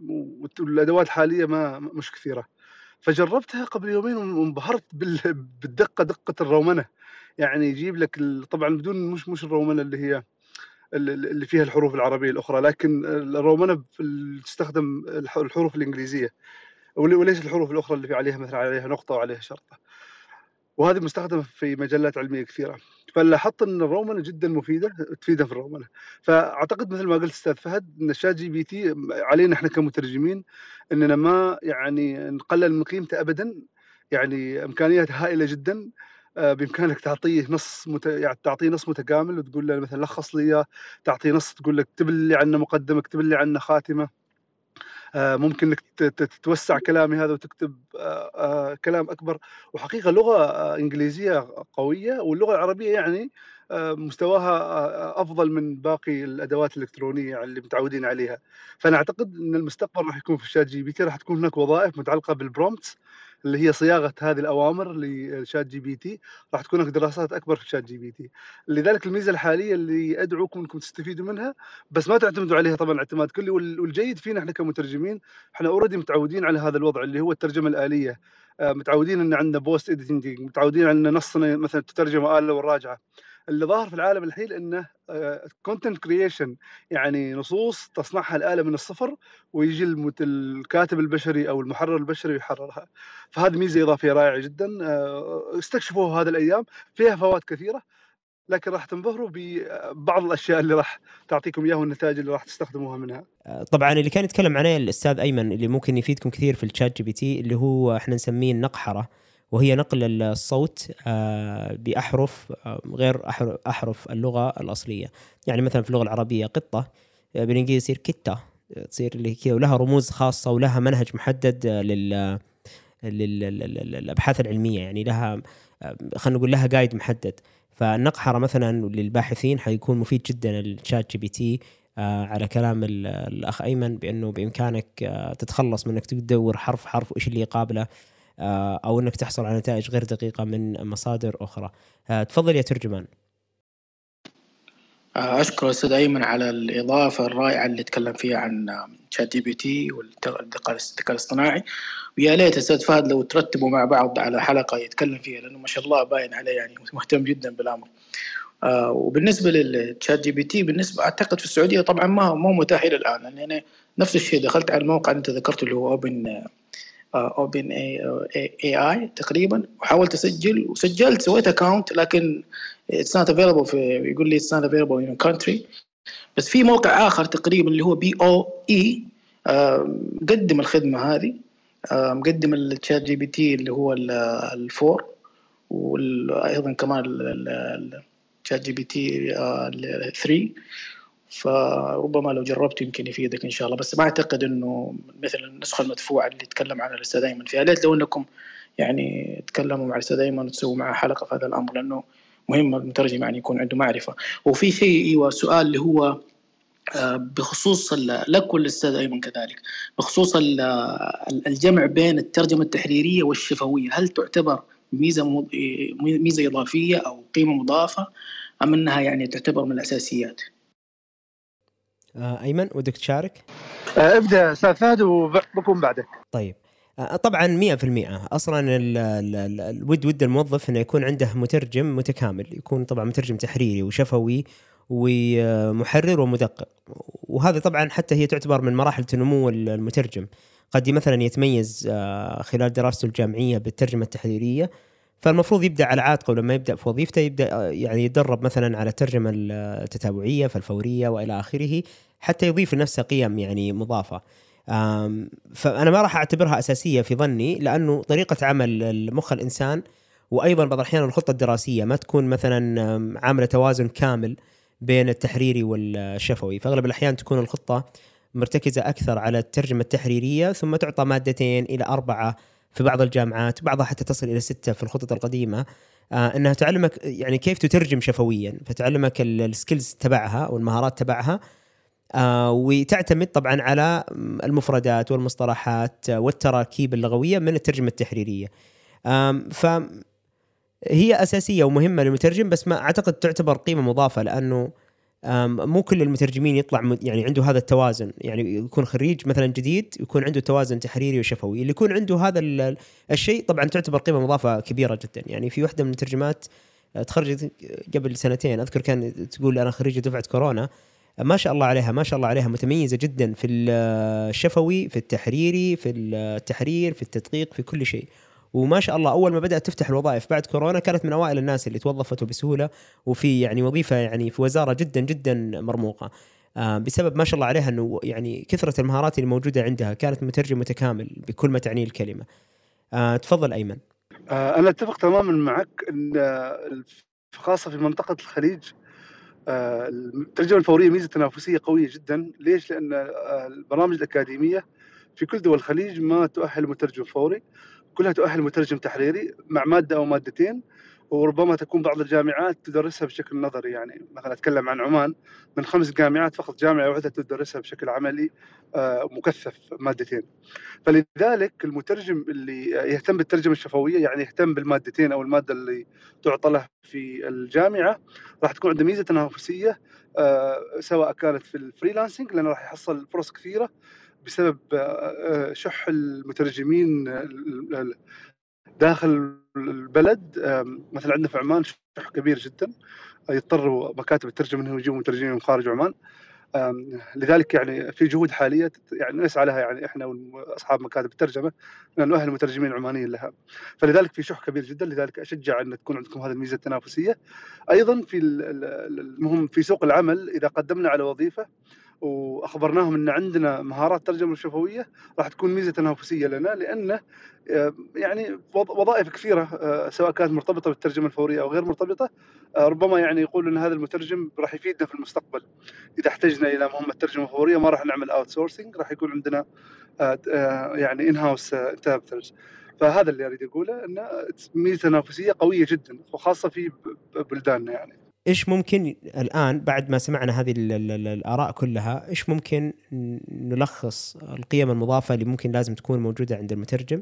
والأدوات الحالية ما مش كثيرة. فجربتها قبل يومين وانبهرت بال- بالدقة دقة الرومنه يعني يجيب لك طبعا بدون مش مش الرومنه اللي هي اللي فيها الحروف العربية الأخرى لكن الرومنه في- تستخدم الح- الحروف الإنجليزية. ول- وليس الحروف الأخرى اللي في عليها مثلا عليها نقطة وعليها شرطة. وهذه مستخدمة في مجلات علمية كثيرة. فلاحظت أن الرومنه جدا مفيدة تفيدها في الرومنه فأعتقد مثل ما قلت أستاذ فهد أن ال ChatGPT علينا إحنا كمترجمين أننا ما يعني نقلل من قيمته ابدا. يعني امكانيات هائلة جدا. بإمكانك تعطيه نص مت... يعني تعطيه نص متكامل وتقول له مثلا لخص لي إياه تعطيه نص تقول له اكتب لي عنه مقدمة اكتب لي عنه خاتمة. آه، ممكن إنك تتوسع كلامي هذا وتكتب آه، آه، كلام أكبر. وحقيقة لغة آه، إنجليزية قوية واللغة العربية يعني آه، مستواها آه، أفضل من باقي الأدوات الإلكترونية اللي متعودين عليها. فأنا أعتقد إن المستقبل راح يكون في الـ ChatGPT راح تكون هناك وظائف متعلقة بال prompts اللي هي صياغة هذه الأوامر ل ChatGPT. راح تكون هناك دراسات أكبر في ChatGPT. لذلك الميزة الحالية اللي أدعوكم إنكم تستفيدوا منها بس ما تعتمدوا عليها طبعا اعتماد كلي. والجيد فينا إحنا كمترجمين إحنا already متعودين على هذا الوضع اللي هو الترجمة الآلية. آه، متعودين إن عندنا post-editing متعودين إن نصنا مثلا تترجم آلة والرائج اللي ظاهر في العالم الحين إنه content creation يعني نصوص تصنعها الآلة من الصفر ويجي الكاتب البشري أو المحرر البشري يحررها. فهذه ميزة إضافية رائعة جدا. آه، استكشفوها هذه الأيام فيها فوائد كثيرة لكن راح تنبهروا ببعض الأشياء اللي راح تعطيكم إياها والنتائج اللي راح تستخدموها منها. طبعا اللي كان يتكلم عنه الأستاذ أيمن اللي ممكن يفيدكم كثير في الـ ChatGPT اللي هو إحنا نسميه النقحرة. وهي نقل الصوت آه، بأحرف آه، غير أحر- أحرف اللغة الأصلية. يعني مثلا في اللغة العربية قطة آه، بالإنجليزي يصير qitta تصير اللي كذا ولها رموز خاصة ولها منهج محدد لل لل- لل- لل- للأبحاث العلمية. يعني لها خلينا نقول لها guide محدد. فالنقحره مثلا للباحثين حيكون مفيد جدا الـ ChatGPT على كلام ال- الأخ أيمن بأنه بإمكانك تتخلص من إنك تدور حرف حرف وإيش اللي يقابله. أو إنك تحصل على نتائج غير دقيقة من مصادر أخرى. آه، تفضل يا ترجمان. آه، أشكر أستاذ أيمن على الإضافة الرائعة اللي تكلم فيها عن آه، ChatGPT والذكاء الذكاء الاصطناعي. ويا ليت أستاذ فهد لو ترتبوا مع بعض على حلقة يتكلم فيها لأنه ما شاء الله باين عليه يعني مهتم جدا بالأمر. آه، وبالنسبة لل ChatGPT بالنسبة أعتقد في السعودية طبعا ما مو متاح إلى الآن. لأن أنا نفس الشيء دخلت على الموقع أنت ذكرته اللي هو Open OpenAI تقريبا. وحاولت أسجل وسجلت سويت account لكن it's not available في يقول لي it's not available in country بس في موقع آخر تقريبا اللي هو Poe مقدم الخدمة هذه. آه، مقدم الـ ChatGPT اللي هو ال- ال four وأيضا كمان الـ ChatGPT 3 فربما لو جربت يمكن يفيدك إن شاء الله. بس ما أعتقد إنه مثل النسخة المدفوعة اللي تكلم عنها الأستاذ أيمن فيها. ليت لو إنكم يعني تكلموا مع الأستاذ أيمن وتسووا معه حلقة في هذا الأمر لأنه مهم المترجم يعني يكون عنده معرفة. وفي شيء أيوه سؤال اللي هو آه، بخصوص لك والأستاذ أيمن كذلك بخصوص ال- ال- الجمع بين الترجمة التحريرية والشفوية هل تعتبر ميزة ميزة إضافية أو قيمة مضافة أم إنها يعني تعتبر من الأساسيات؟ آه، أيمن ودك تشارك؟ آه، ابدأ أستاذ فهد وبكون بعدك. طيب. آه، طبعا 100% أصلا ال- ال- ال- الود ود الموظف إنه يكون عنده مترجم متكامل يكون طبعا مترجم تحريري وشفوي ومحرر ومدقق. وهذا طبعا حتى هي تعتبر من مراحل نمو المترجم. قد مثلا يتميز خلال دراسته الجامعية بالترجمة التحريرية فالمفروض يبدأ على عاتقه ولما يبدأ في وظيفته يبدأ يعني يتدرب مثلا على الترجمة التتابعية فالفورية وإلى آخره حتى يضيف لنفسه قيم يعني مضافة. فأنا ما راح أعتبرها أساسية في ظني لأنه طريقة عمل المخ الإنسان وأيضا بعض الأحيان الخطة الدراسية ما تكون مثلا عاملة توازن كامل بين التحريري والشفوي. فاغلب الأحيان تكون الخطة مرتكزة أكثر على الترجمة التحريرية ثم تعطى مادتين إلى أربعة في بعض الجامعات بعضها حتى تصل إلى ستة في الخطط القديمة آه إنها تعلمك يعني كيف تترجم شفويا فتعلمك ال- ال skills تبعها والمهارات تبعها آه وتعتمد طبعا على المفردات والمصطلحات والتراكيب اللغوية من الترجمة التحريرية. ف هي أساسية ومهمة للمترجم بس ما أعتقد تعتبر قيمة مضافة لأنه مو كل المترجمين يطلع يعني عنده هذا التوازن. يعني يكون خريج مثلا جديد يكون عنده توازن تحريري وشفوي. اللي يكون عنده هذا ال- الشيء طبعا تعتبر قيمة مضافة كبيرة جدا. يعني في واحدة من الترجمات آه، تخرجت قبل سنتين. أذكر كان تقول أنا خريجه دفعة كورونا. ما شاء الله عليها ما شاء الله عليها. متميزة جدا في الشفوي في التحريري في التحرير في التدقيق في كل شيء. وما شاء الله أول ما بدأت تفتح الوظائف بعد كورونا كانت من أوائل الناس اللي توظفت بسهوله وفي يعني وظيفة يعني في وزارة جدا جدا مرموقة آه، بسبب ما شاء الله عليها إنه يعني كثرة المهارات اللي موجودة عندها كانت مترجم متكامل بكل ما تعنيه الكلمة. آه، تفضل أيمن. آه، أنا أتفق تماما معك إن خاصة في منطقة الخليج الترجمة الفورية ميزة تنافسية قوية جدا ليش لأن البرامج الأكاديمية في كل دول الخليج ما تؤهل مترجم فوري كلها تؤهل مترجم تحريري مع مادة أو مادتين وربما تكون بعض الجامعات تدرسها بشكل نظري. يعني مثلا أتكلم عن عمان من خمس جامعات فقط جامعة واحدة تدرسها بشكل عملي آه، مكثف مادتين. فلذلك المترجم اللي يهتم بالترجمة الشفوية يعني يهتم بالمادتين أو المادة اللي تعطى له في الجامعة راح تكون عنده ميزة تنافسية آه، سواء كانت في الفريلانسنج لأنه راح يحصل فرص كثيرة بسبب آه، شح المترجمين داخل البلد. مثلا عندنا في عمان شح كبير جدا. يضطروا مكاتب الترجمة إنهم يجيبوا مترجمين من خارج عمان. لذلك يعني في جهود حالية يعني نسعى لها يعني إحنا وأصحاب مكاتب الترجمة ان نؤهل المترجمين العمانيين لها. فلذلك في شح كبير جدا. لذلك أشجع أن تكون عندكم هذه الميزة التنافسية. أيضا في المهم في سوق العمل إذا قدمنا على وظيفة وأخبرناهم إن عندنا مهارات ترجمة شفوية راح تكون ميزة تنافسية لنا لأنه آه، يعني وظائف كثيرة آه، سواء كانت مرتبطة بالترجمة الفورية أو غير مرتبطة آه، ربما يعني يقول إن هذا المترجم راح يفيدنا في المستقبل. إذا احتجنا إلى مهمة ترجمة فورية ما راح نعمل outsourcing راح يكون عندنا يعني in-house interpreters فهذا اللي أريد أقوله انه ميزة تنافسية قوية جدا وخاصة في بلداننا يعني. إيش ممكن الآن بعد ما سمعنا هذه الآراء كلها إيش ممكن نلخص القيم المضافة اللي ممكن لازم تكون موجودة عند المترجم؟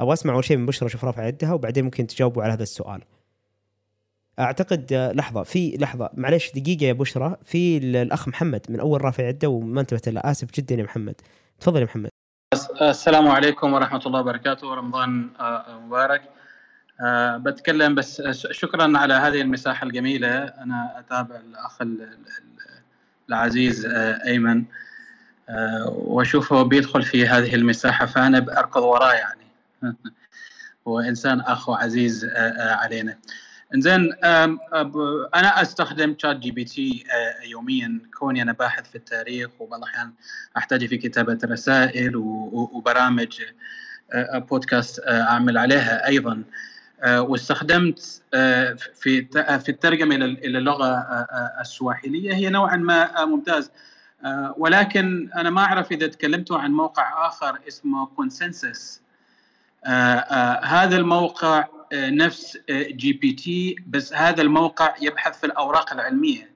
أبغى أسمع أول شيء من بشرى شوف رافع يدها وبعدين ممكن تجاوبوا على هذا السؤال. أعتقد لحظة في لحظة معلش دقيقة يا بشرى. في الأخ محمد من أول رافع يده وما انتبهت له آسف جدا يا محمد. تفضل يا محمد. السلام عليكم ورحمة الله وبركاته. رمضان آه، مبارك. أه بتكلم بس شكرا على هذه المساحة الجميلة. أنا أتابع الأخ العزيز آه، أيمن وأشوفه بيدخل في هذه المساحة فأنا بركض وراه يعني. هو إنسان أخ وعزيز آه، آه، علينا. إنزين أنا أستخدم ChatGPT يوميا. كوني أنا باحث في التاريخ وبعض الأحيان أحتاج في كتابة رسائل وبرامج بودكاست أعمل عليها أيضا. آه، واستخدمت آه، في آه، في الترجمة إلى اللغة السواحلية هي نوعا ما ممتاز. ولكن أنا ما أعرف إذا تكلمتوا عن موقع آخر اسمه Consensus هذا الموقع نفس GPT بس هذا الموقع يبحث في الأوراق العلمية.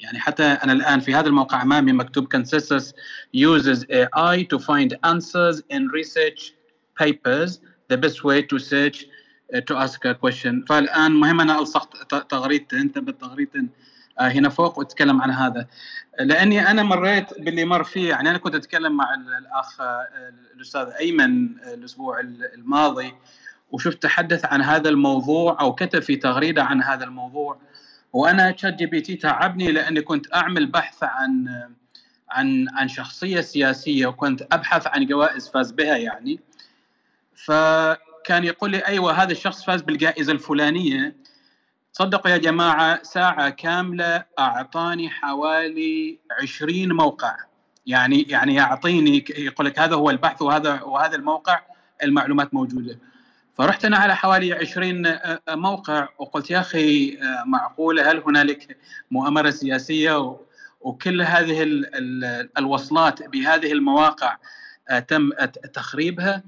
يعني حتى أنا الآن في هذا الموقع أمامي مكتوب consensus uses AI to find answers in research papers. The best way to search to ask question فالآن مهم أنا الصقت تغريدتين انتبه تغريدتين آه، هنا فوق وأتكلم عن هذا. لأني أنا مريت باللي مر فيه يعني أنا كنت أتكلم مع الأخ آه، الأستاذ أيمن الأسبوع الماضي وشفت تحدث عن هذا الموضوع أو كتب في تغريدة عن هذا الموضوع. وأنا ChatGPT تعبني لأني كنت أعمل بحث عن عن عن شخصية سياسية وكنت أبحث عن جوائز فاز بها يعني. ف كان يقول لي أيوه هذا الشخص فاز بالجائزة الفلانية. صدقوا يا جماعة ساعة كاملة أعطاني حوالي 20 موقع. يعني يعني يعطيني يقول لك هذا هو البحث وهذا وهذا الموقع المعلومات موجودة. فرحت أنا على حوالي 20 موقع وقلت يا أخي معقولة؟ هل هنالك مؤامرة سياسية؟ وكل هذه الوصلات بهذه المواقع تم تخريبها؟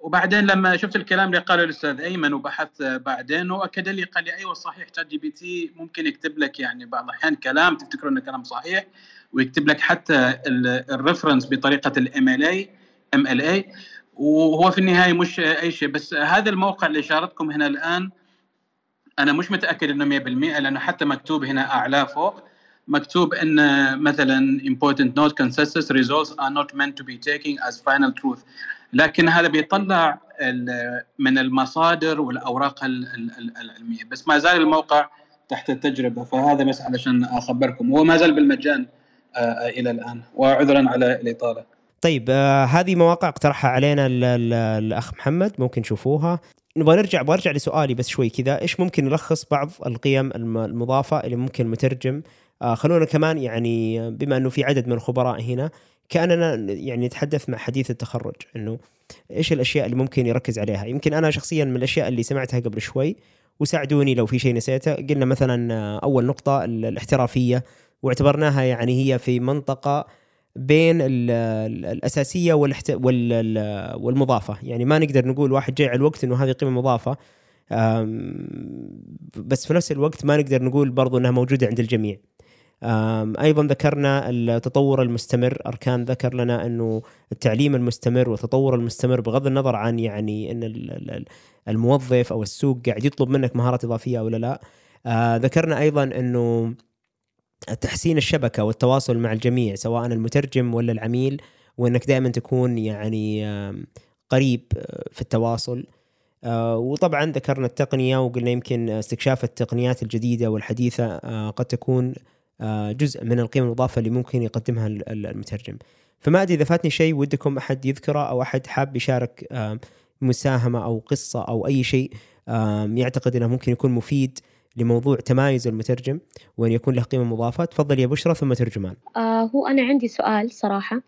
وبعدين لما شفت الكلام اللي قاله الأستاذ أيمن وبحثت بعدين واكد لي قال لي أيوه صحيح ChatGPT ممكن يكتب لك يعني بعض الأحيان كلام تفتكر إنه كلام صحيح ويكتب لك حتى ال reference بطريقة ال MLA ام ال اي وهو في النهاية مش أي شيء. بس هذا الموقع اللي إشارتكم هنا الآن أنا مش متأكد إنه 100% لأنه حتى مكتوب هنا اعلاه فوق. مكتوب إن مثلا important note consensus results are not meant to be taken as final truth. لكن هذا بيطلع من المصادر والأوراق العلمية. بس ما زال الموقع تحت التجربة فهذا بس علشان أخبركم. هو ما زال بالمجان آه، آه، إلى الآن. وعذرا على الإطالة. طيب آه هذه مواقع اقترحها علينا الأخ محمد ممكن تشوفوها. نبغى نرجع برجع لسؤالي بس شوي كذا. إيش ممكن نلخص بعض القيم المضافة اللي ممكن المترجم خلونا كمان يعني بما إنه في عدد من الخبراء هنا كأننا يعني نتحدث مع حديث التخرج إنه إيش الأشياء اللي ممكن يركز عليها؟ يمكن أنا شخصيا من الأشياء اللي سمعتها قبل شوي وساعدوني لو في شيء نسيته. قلنا مثلا أول نقطة الاحترافية واعتبرناها يعني هي في منطقة بين الأساسية والمضافة. يعني ما نقدر نقول واحد جاي على الوقت إنه هذه قيمة مضافة بس في نفس الوقت ما نقدر نقول برضو إنها موجودة عند الجميع. أيضا ذكرنا التطور المستمر. أركان ذكر لنا أنه التعليم المستمر والتطور المستمر بغض النظر عن يعني إن ال- ال- ال- الموظف أو السوق قاعد يطلب منك مهارات إضافية أو لا آه، ذكرنا أيضا أنه تحسين الشبكة والتواصل مع الجميع سواء المترجم ولا العميل وأنك دائما تكون يعني قريب آه، في التواصل. آه، وطبعا ذكرنا التقنية وقلنا يمكن استكشاف التقنيات الجديدة والحديثة قد تكون جزء من القيمه المضافه اللي ممكن يقدمها ال- ال- المترجم. فما أدري إذا فاتني شيء ودكم أحد يذكره أو أحد حاب يشارك مساهمة أو قصة أو أي شيء يعتقد إنه ممكن يكون مفيد لموضوع تمايز المترجم وأن يكون له قيمة مضافة. تفضل يا بشرى ثم ترجمان. آه هو أنا عندي سؤال صراحة.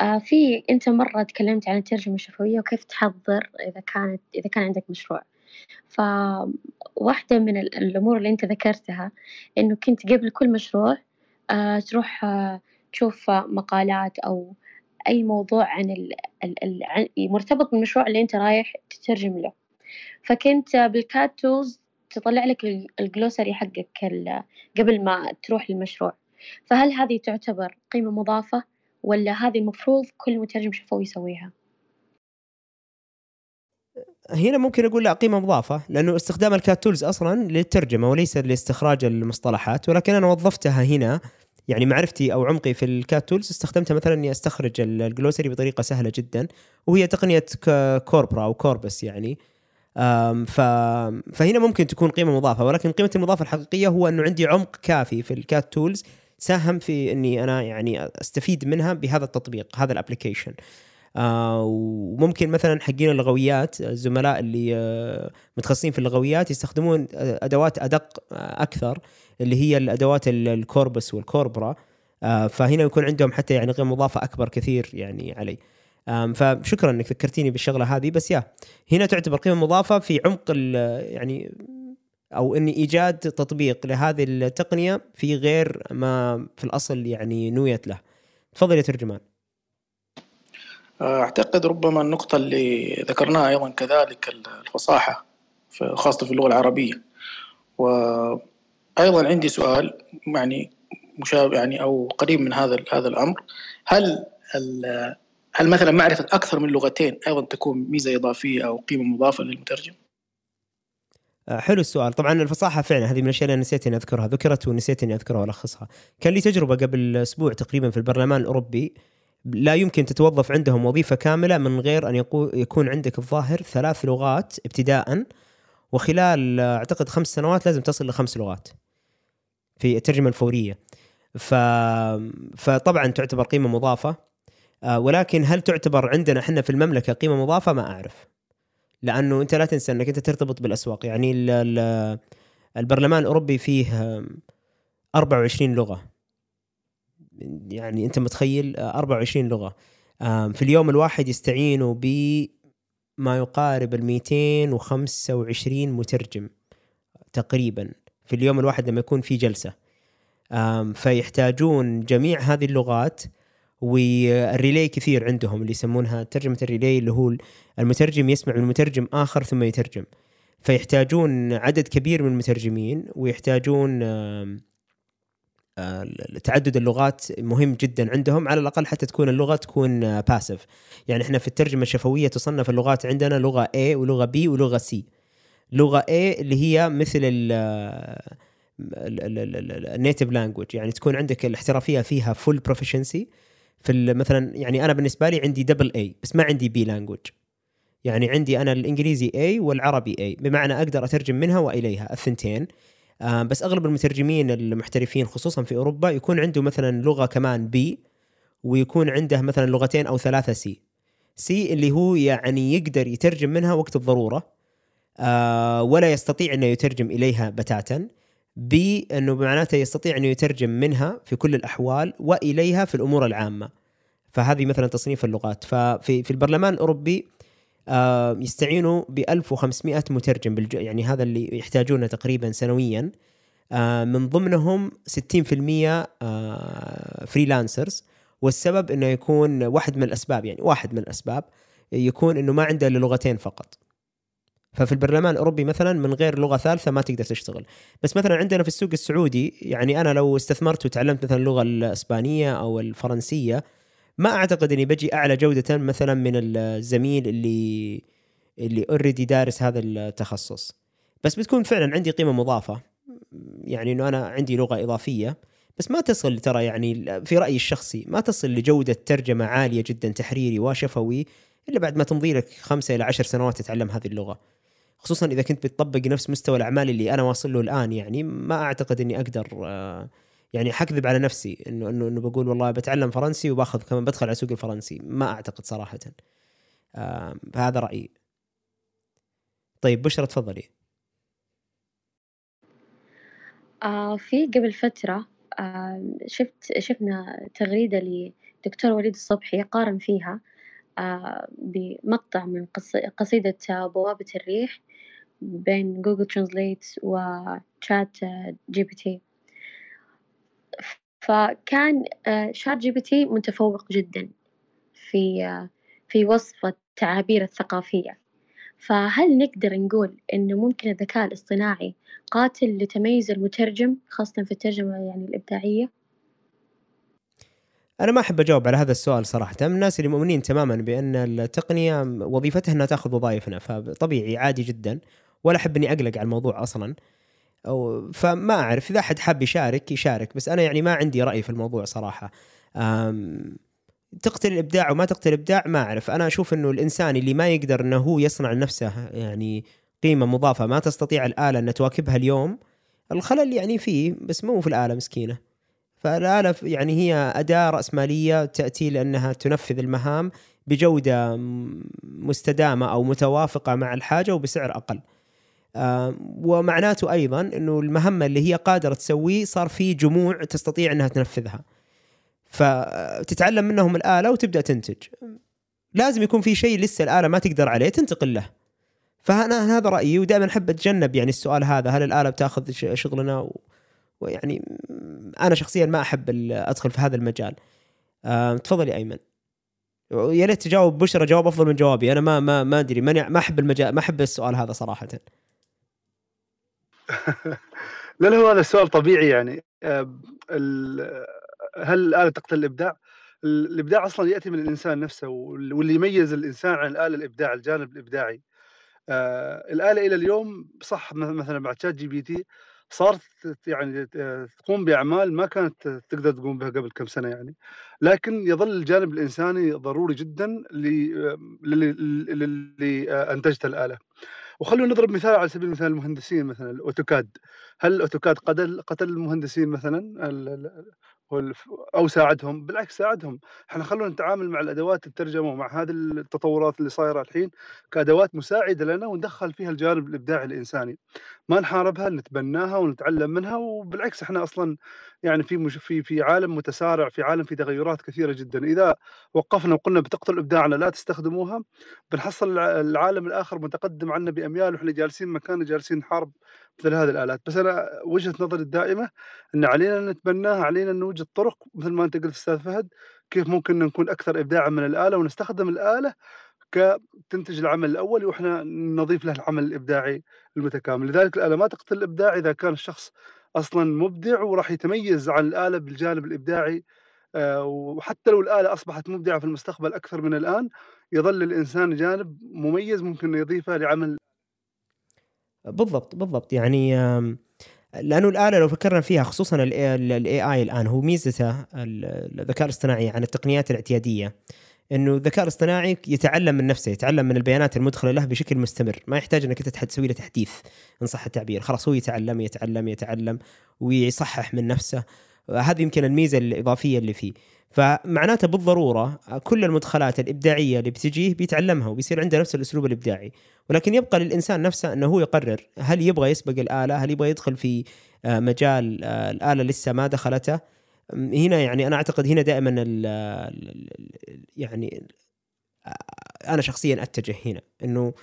آه في أنت مرة تكلمت عن الترجمة الشفوية وكيف تحضر إذا كانت إذا كان عندك مشروع. فواحدة من ال- الأمور اللي أنت ذكرتها إنه كنت قبل كل مشروع آه تروح آه تشوف آه، مقالات أو أي موضوع عن ال ال مرتبط بالمشروع اللي أنت رايح تترجم له فكنت بال CAT tools تطلع لك ال- ال glossary حقك قبل ما تروح للمشروع فهل هذه تعتبر قيمة مضافة ولا هذه المفروض كل مترجم شفوي يسويها؟ هنا ممكن أقول لا قيمة مضافة لأنه استخدام ال CAT tools أصلا للترجمة وليس لاستخراج المصطلحات ولكن أنا وظفتها هنا يعني معرفتي أو عمقي في ال CAT tools استخدمتها مثلا إني أستخرج ال- ال glossary بطريقة سهلة جدا وهي تقنية corpora أو corpus يعني. ف... فهنا ممكن تكون قيمة مضافة ولكن قيمة المضافة الحقيقية هو أنه عندي عمق كافي في ال CAT tools ساهم في إني أنا يعني أستفيد منها بهذا التطبيق هذا ال application آه وممكن مثلا حقين اللغويات الزملاء اللي آه متخصصين في اللغويات يستخدمون أدوات أدق آه أكثر اللي هي الأدوات ال- الكوربس والكوربرا. فهنا يكون عندهم حتى يعني قيمه مضافة أكبر كثير يعني علي. فشكرا إنك ذكرتيني بالشغلة هذه. بس يا هنا تعتبر قيمة مضافة في عمق يعني أو إني إيجاد تطبيق لهذه التقنية في غير ما في الأصل يعني نويت له. تفضل يا ترجمان. أعتقد ربما النقطة اللي ذكرناها أيضا كذلك الفصاحة خاصة في اللغة العربية. وأيضا عندي سؤال يعني مشابه يعني أو قريب من هذا هذا الأمر. هل هل مثلا معرفة أكثر من لغتين أيضا تكون ميزة إضافية أو قيمة مضافة للمترجم؟ آه، حلو السؤال. طبعا الفصاحة فعلا هذه من الأشياء اللي نسيت أني أذكرها ذكرت ونسيت أني أذكرها والخصها كان لي تجربة قبل أسبوع تقريبا في البرلمان الأوروبي. لا يمكن تتوظف عندهم وظيفة كاملة من غير أن يقو- يكون عندك الظاهر ثلاث لغات ابتداء وخلال آه، أعتقد خمس سنوات لازم تصل لخمس لغات في الترجمة الفورية. ف... فطبعا تعتبر قيمة مضافة. آه، ولكن هل تعتبر عندنا إحنا في المملكة قيمة مضافة؟ ما أعرف. لأنه أنت لا تنسى إنك أنت ترتبط بالأسواق. يعني ال- ال- البرلمان الأوروبي فيه آم، 24 لغة. يعني أنت متخيل آه، 24 لغة. آم، في اليوم الواحد يستعينوا ب ما يقارب ال 225 مترجم تقريبا في اليوم الواحد لما يكون في جلسة. فيحتاجون جميع هذه اللغات والريلي كثير عندهم اللي يسمونها ترجمة الريلي اللي هو المترجم يسمع من مترجم آخر ثم يترجم. فيحتاجون عدد كبير من المترجمين ويحتاجون آه، تعدد اللغات مهم جدا عندهم على الأقل حتى تكون اللغة تكون باسف يعني إحنا في الترجمة الشفوية تصنف اللغات عندنا لغة A ولغة B ولغة C. لغة A اللي هي مثل ال ال native language يعني تكون عندك الاحترافية فيها full proficiency في مثلا يعني أنا بالنسبة لي عندي double A بس ما عندي B language يعني عندي أنا الإنجليزي A والعربي A بمعنى أقدر أترجم منها وإليها. الثنتين بس أغلب المترجمين المحترفين خصوصا في أوروبا يكون عنده مثلا لغة كمان B ويكون عنده مثلا لغتين أو ثلاثة C C اللي هو يعني يقدر يترجم منها وقت الضرورة آه ولا يستطيع إنه يترجم إليها بتاتا. B إنه معناته يستطيع إنه يترجم منها في كل الأحوال وإليها في الأمور العامة. فهذه مثلا تصنيف اللغات. ففي في البرلمان الأوروبي آه، يستعينوا ب 1500 مترجم. يعني هذا اللي يحتاجونه تقريبا سنويا. آه، من ضمنهم 60% آه، freelancers والسبب إنه يكون واحد من الأسباب يعني واحد من الأسباب يكون إنه ما عنده إلا لغتين فقط. ففي البرلمان الأوروبي مثلا من غير لغة ثالثة ما تقدر تشتغل. بس مثلا عندنا في السوق السعودي يعني أنا لو استثمرت وتعلمت مثلا اللغة الإسبانية أو الفرنسية ما أعتقد إني بجي أعلى جودة مثلا من الزميل اللي اللي already دارس هذا التخصص. بس بتكون فعلا عندي قيمة مضافة. يعني إنه أنا عندي لغة إضافية. بس ما تصل ترى يعني في رأيي الشخصي ما تصل لجودة ترجمة عالية جدا تحريري وشفوي إلا بعد ما تمضي لك خمسة إلى عشر سنوات تتعلم هذه اللغة. خصوصا إذا كنت بتطبق نفس مستوى الأعمال اللي أنا واصل له الآن يعني ما أعتقد إني أقدر آه، يعني حكذب على نفسي انه انه إنه بقول والله بتعلم فرنسي وباخذ كمان بدخل على سوق الفرنسي. ما أعتقد صراحة. آه، هذا رأيي. طيب بشرى تفضلي. آه في قبل فترة آه شفت شفنا تغريدة لدكتور وليد الصبحي قارن فيها آه بمقطع من قصيدة بوابة الريح بين Google Translate و ChatGPT فكان ChatGPT متفوق جدا في آه في وصف التعابير الثقافية. فهل نقدر نقول إنه ممكن الذكاء الاصطناعي قاتل لتميز المترجم خاصة في الترجمة يعني الإبداعية؟ أنا ما أحب أجاوب على هذا السؤال صراحة. من الناس اللي مؤمنين تماما بأن التقنية وظيفتها أنها تأخذ وظائفنا فطبيعي عادي جدا. ولا أحب أني أقلق على الموضوع أصلا. أو فما أعرف إذا أحد حاب يشارك يشارك بس أنا يعني ما عندي رأي في الموضوع صراحة. تقتل الإبداع وما تقتل الإبداع ما أعرف. أنا أشوف إنه الإنسان اللي ما يقدر إنه هو يصنع لنفسه يعني قيمة مضافة ما تستطيع الآلة ان تواكبها اليوم الخلل يعني فيه بس مو في الآلة مسكينة. فالآلة يعني هي أداة راسماليه تأتي لأنها تنفذ المهام بجودة مستدامة أو متوافقة مع الحاجة وبسعر أقل. ومعناته أيضا إنه المهمة اللي هي قادرة تسويه صار في جموع تستطيع إنها تنفذها. فتتعلم منهم الآلة وتبدأ تنتج. لازم يكون في شيء لسه الآلة ما تقدر عليه تنتقل له. فأنا هذا رأيي ودائما أحب أتجنب يعني السؤال هذا هل الآلة بتأخذ شغلنا؟ و... ويعني أنا شخصيا ما أحب أدخل في هذا المجال. تفضلي أيمن. يا ريت تجاوب بشرى جواب أفضل من جوابي. أنا ما ما ما أدري ما أحب المجال ما أحب السؤال هذا صراحة. لا لا هو هذا السؤال طبيعي يعني هل الآلة تقتل الإبداع؟ الإبداع أصلا يأتي من الإنسان نفسه واللي يميز الإنسان عن الآلة الإبداع الجانب الإبداعي. آه الآلة إلى اليوم صح مثلا بعد ChatGPT صارت يعني تقوم بأعمال ما كانت تقدر تقوم بها قبل كم سنة يعني لكن يظل الجانب الإنساني ضروري جدا اللي انتجته الآلة وخلونا نضرب مثال على سبيل المثال المهندسين مثلا الأوتوكاد. هل الأوتوكاد قتل قتل المهندسين مثلا؟ أو ساعدهم؟ بالعكس ساعدهم. إحنا خلونا نتعامل مع الأدوات الترجمة ومع هذه التطورات اللي صايرة الحين كأدوات مساعدة لنا وندخل فيها الجانب الإبداعي الإنساني. ما نحاربها نتبناها ونتعلم منها وبالعكس إحنا أصلا يعني في في في عالم متسارع في عالم في تغيرات كثيرة جدا. إذا وقفنا وقلنا بتقتل إبداعنا لا تستخدموها بنحصل العالم الآخر متقدم عنا بأميال وإحنا جالسين مكاننا جالسين نحارب مثل هذه الآلات. بس أنا وجهة نظري الدائمة إن علينا نتبناها علينا نوجد طرق مثل ما أنت قلت أستاذ فهد كيف ممكن نكون أكثر ابداعا من الآلة ونستخدم الآلة كتنتج العمل الأول وإحنا نضيف له العمل الإبداعي المتكامل. لذلك الآلة ما تقتل الإبداع إذا كان الشخص أصلا مبدع وراح يتميز عن الآلة بالجانب الإبداعي آه، وحتى لو الآلة أصبحت مبدعة في المستقبل أكثر من الآن يظل الإنسان جانب مميز ممكن يضيفه لعمل بالضبط بالضبط. يعني لأنه الآلة لو فكرنا فيها خصوصا الاي اي الآن هو ميزته الذكاء الاصطناعي عن التقنيات الاعتيادية إنه الذكاء الاصطناعي يتعلم من نفسه يتعلم من البيانات المدخلة له بشكل مستمر. ما يحتاج إنك أنت تسوي له تحديث إن صح التعبير. خلاص هو يتعلم يتعلم يتعلم ويصحح من نفسه. هذه يمكن الميزة الإضافية اللي فيه. فمعناته بالضرورة كل المدخلات الإبداعية اللي بتجيه بيتعلمها وبيصير عنده نفس الأسلوب الإبداعي. ولكن يبقى للإنسان نفسه أنه هو يقرر هل يبغى يسبق الآلة هل يبغى يدخل في آه، مجال آه، الآلة لسه ما دخلته. هنا يعني أنا أعتقد هنا دائما يعني آه، أنا شخصيا أتجه هنا إنه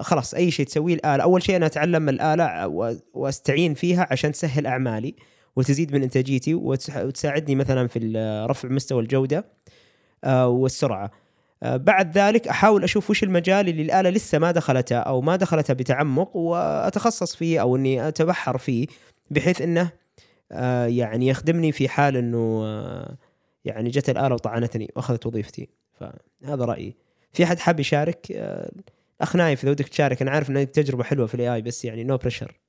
خلاص أي شيء تسويه الآلة أول شيء أنا أتعلم الآلة وأستعين فيها عشان تسهل أعمالي. وتزيد من إنتاجيتي وتساعدني مثلا في رفع مستوى الجودة آه، والسرعة. آه، بعد ذلك أحاول أشوف وش المجال اللي الآلة لسه ما دخلته أو ما دخلته بتعمق وأتخصص فيه أو إني أتبحر فيه بحيث إنه آه، يعني يخدمني في حال إنه يعني جت الآلة وطعنتني وأخذت وظيفتي. فهذا رأيي. في أحد حاب يشارك؟ أخ نايف إذا ودك تشارك أنا عارف انك تجربة حلوة في ال AI بس يعني no no pressure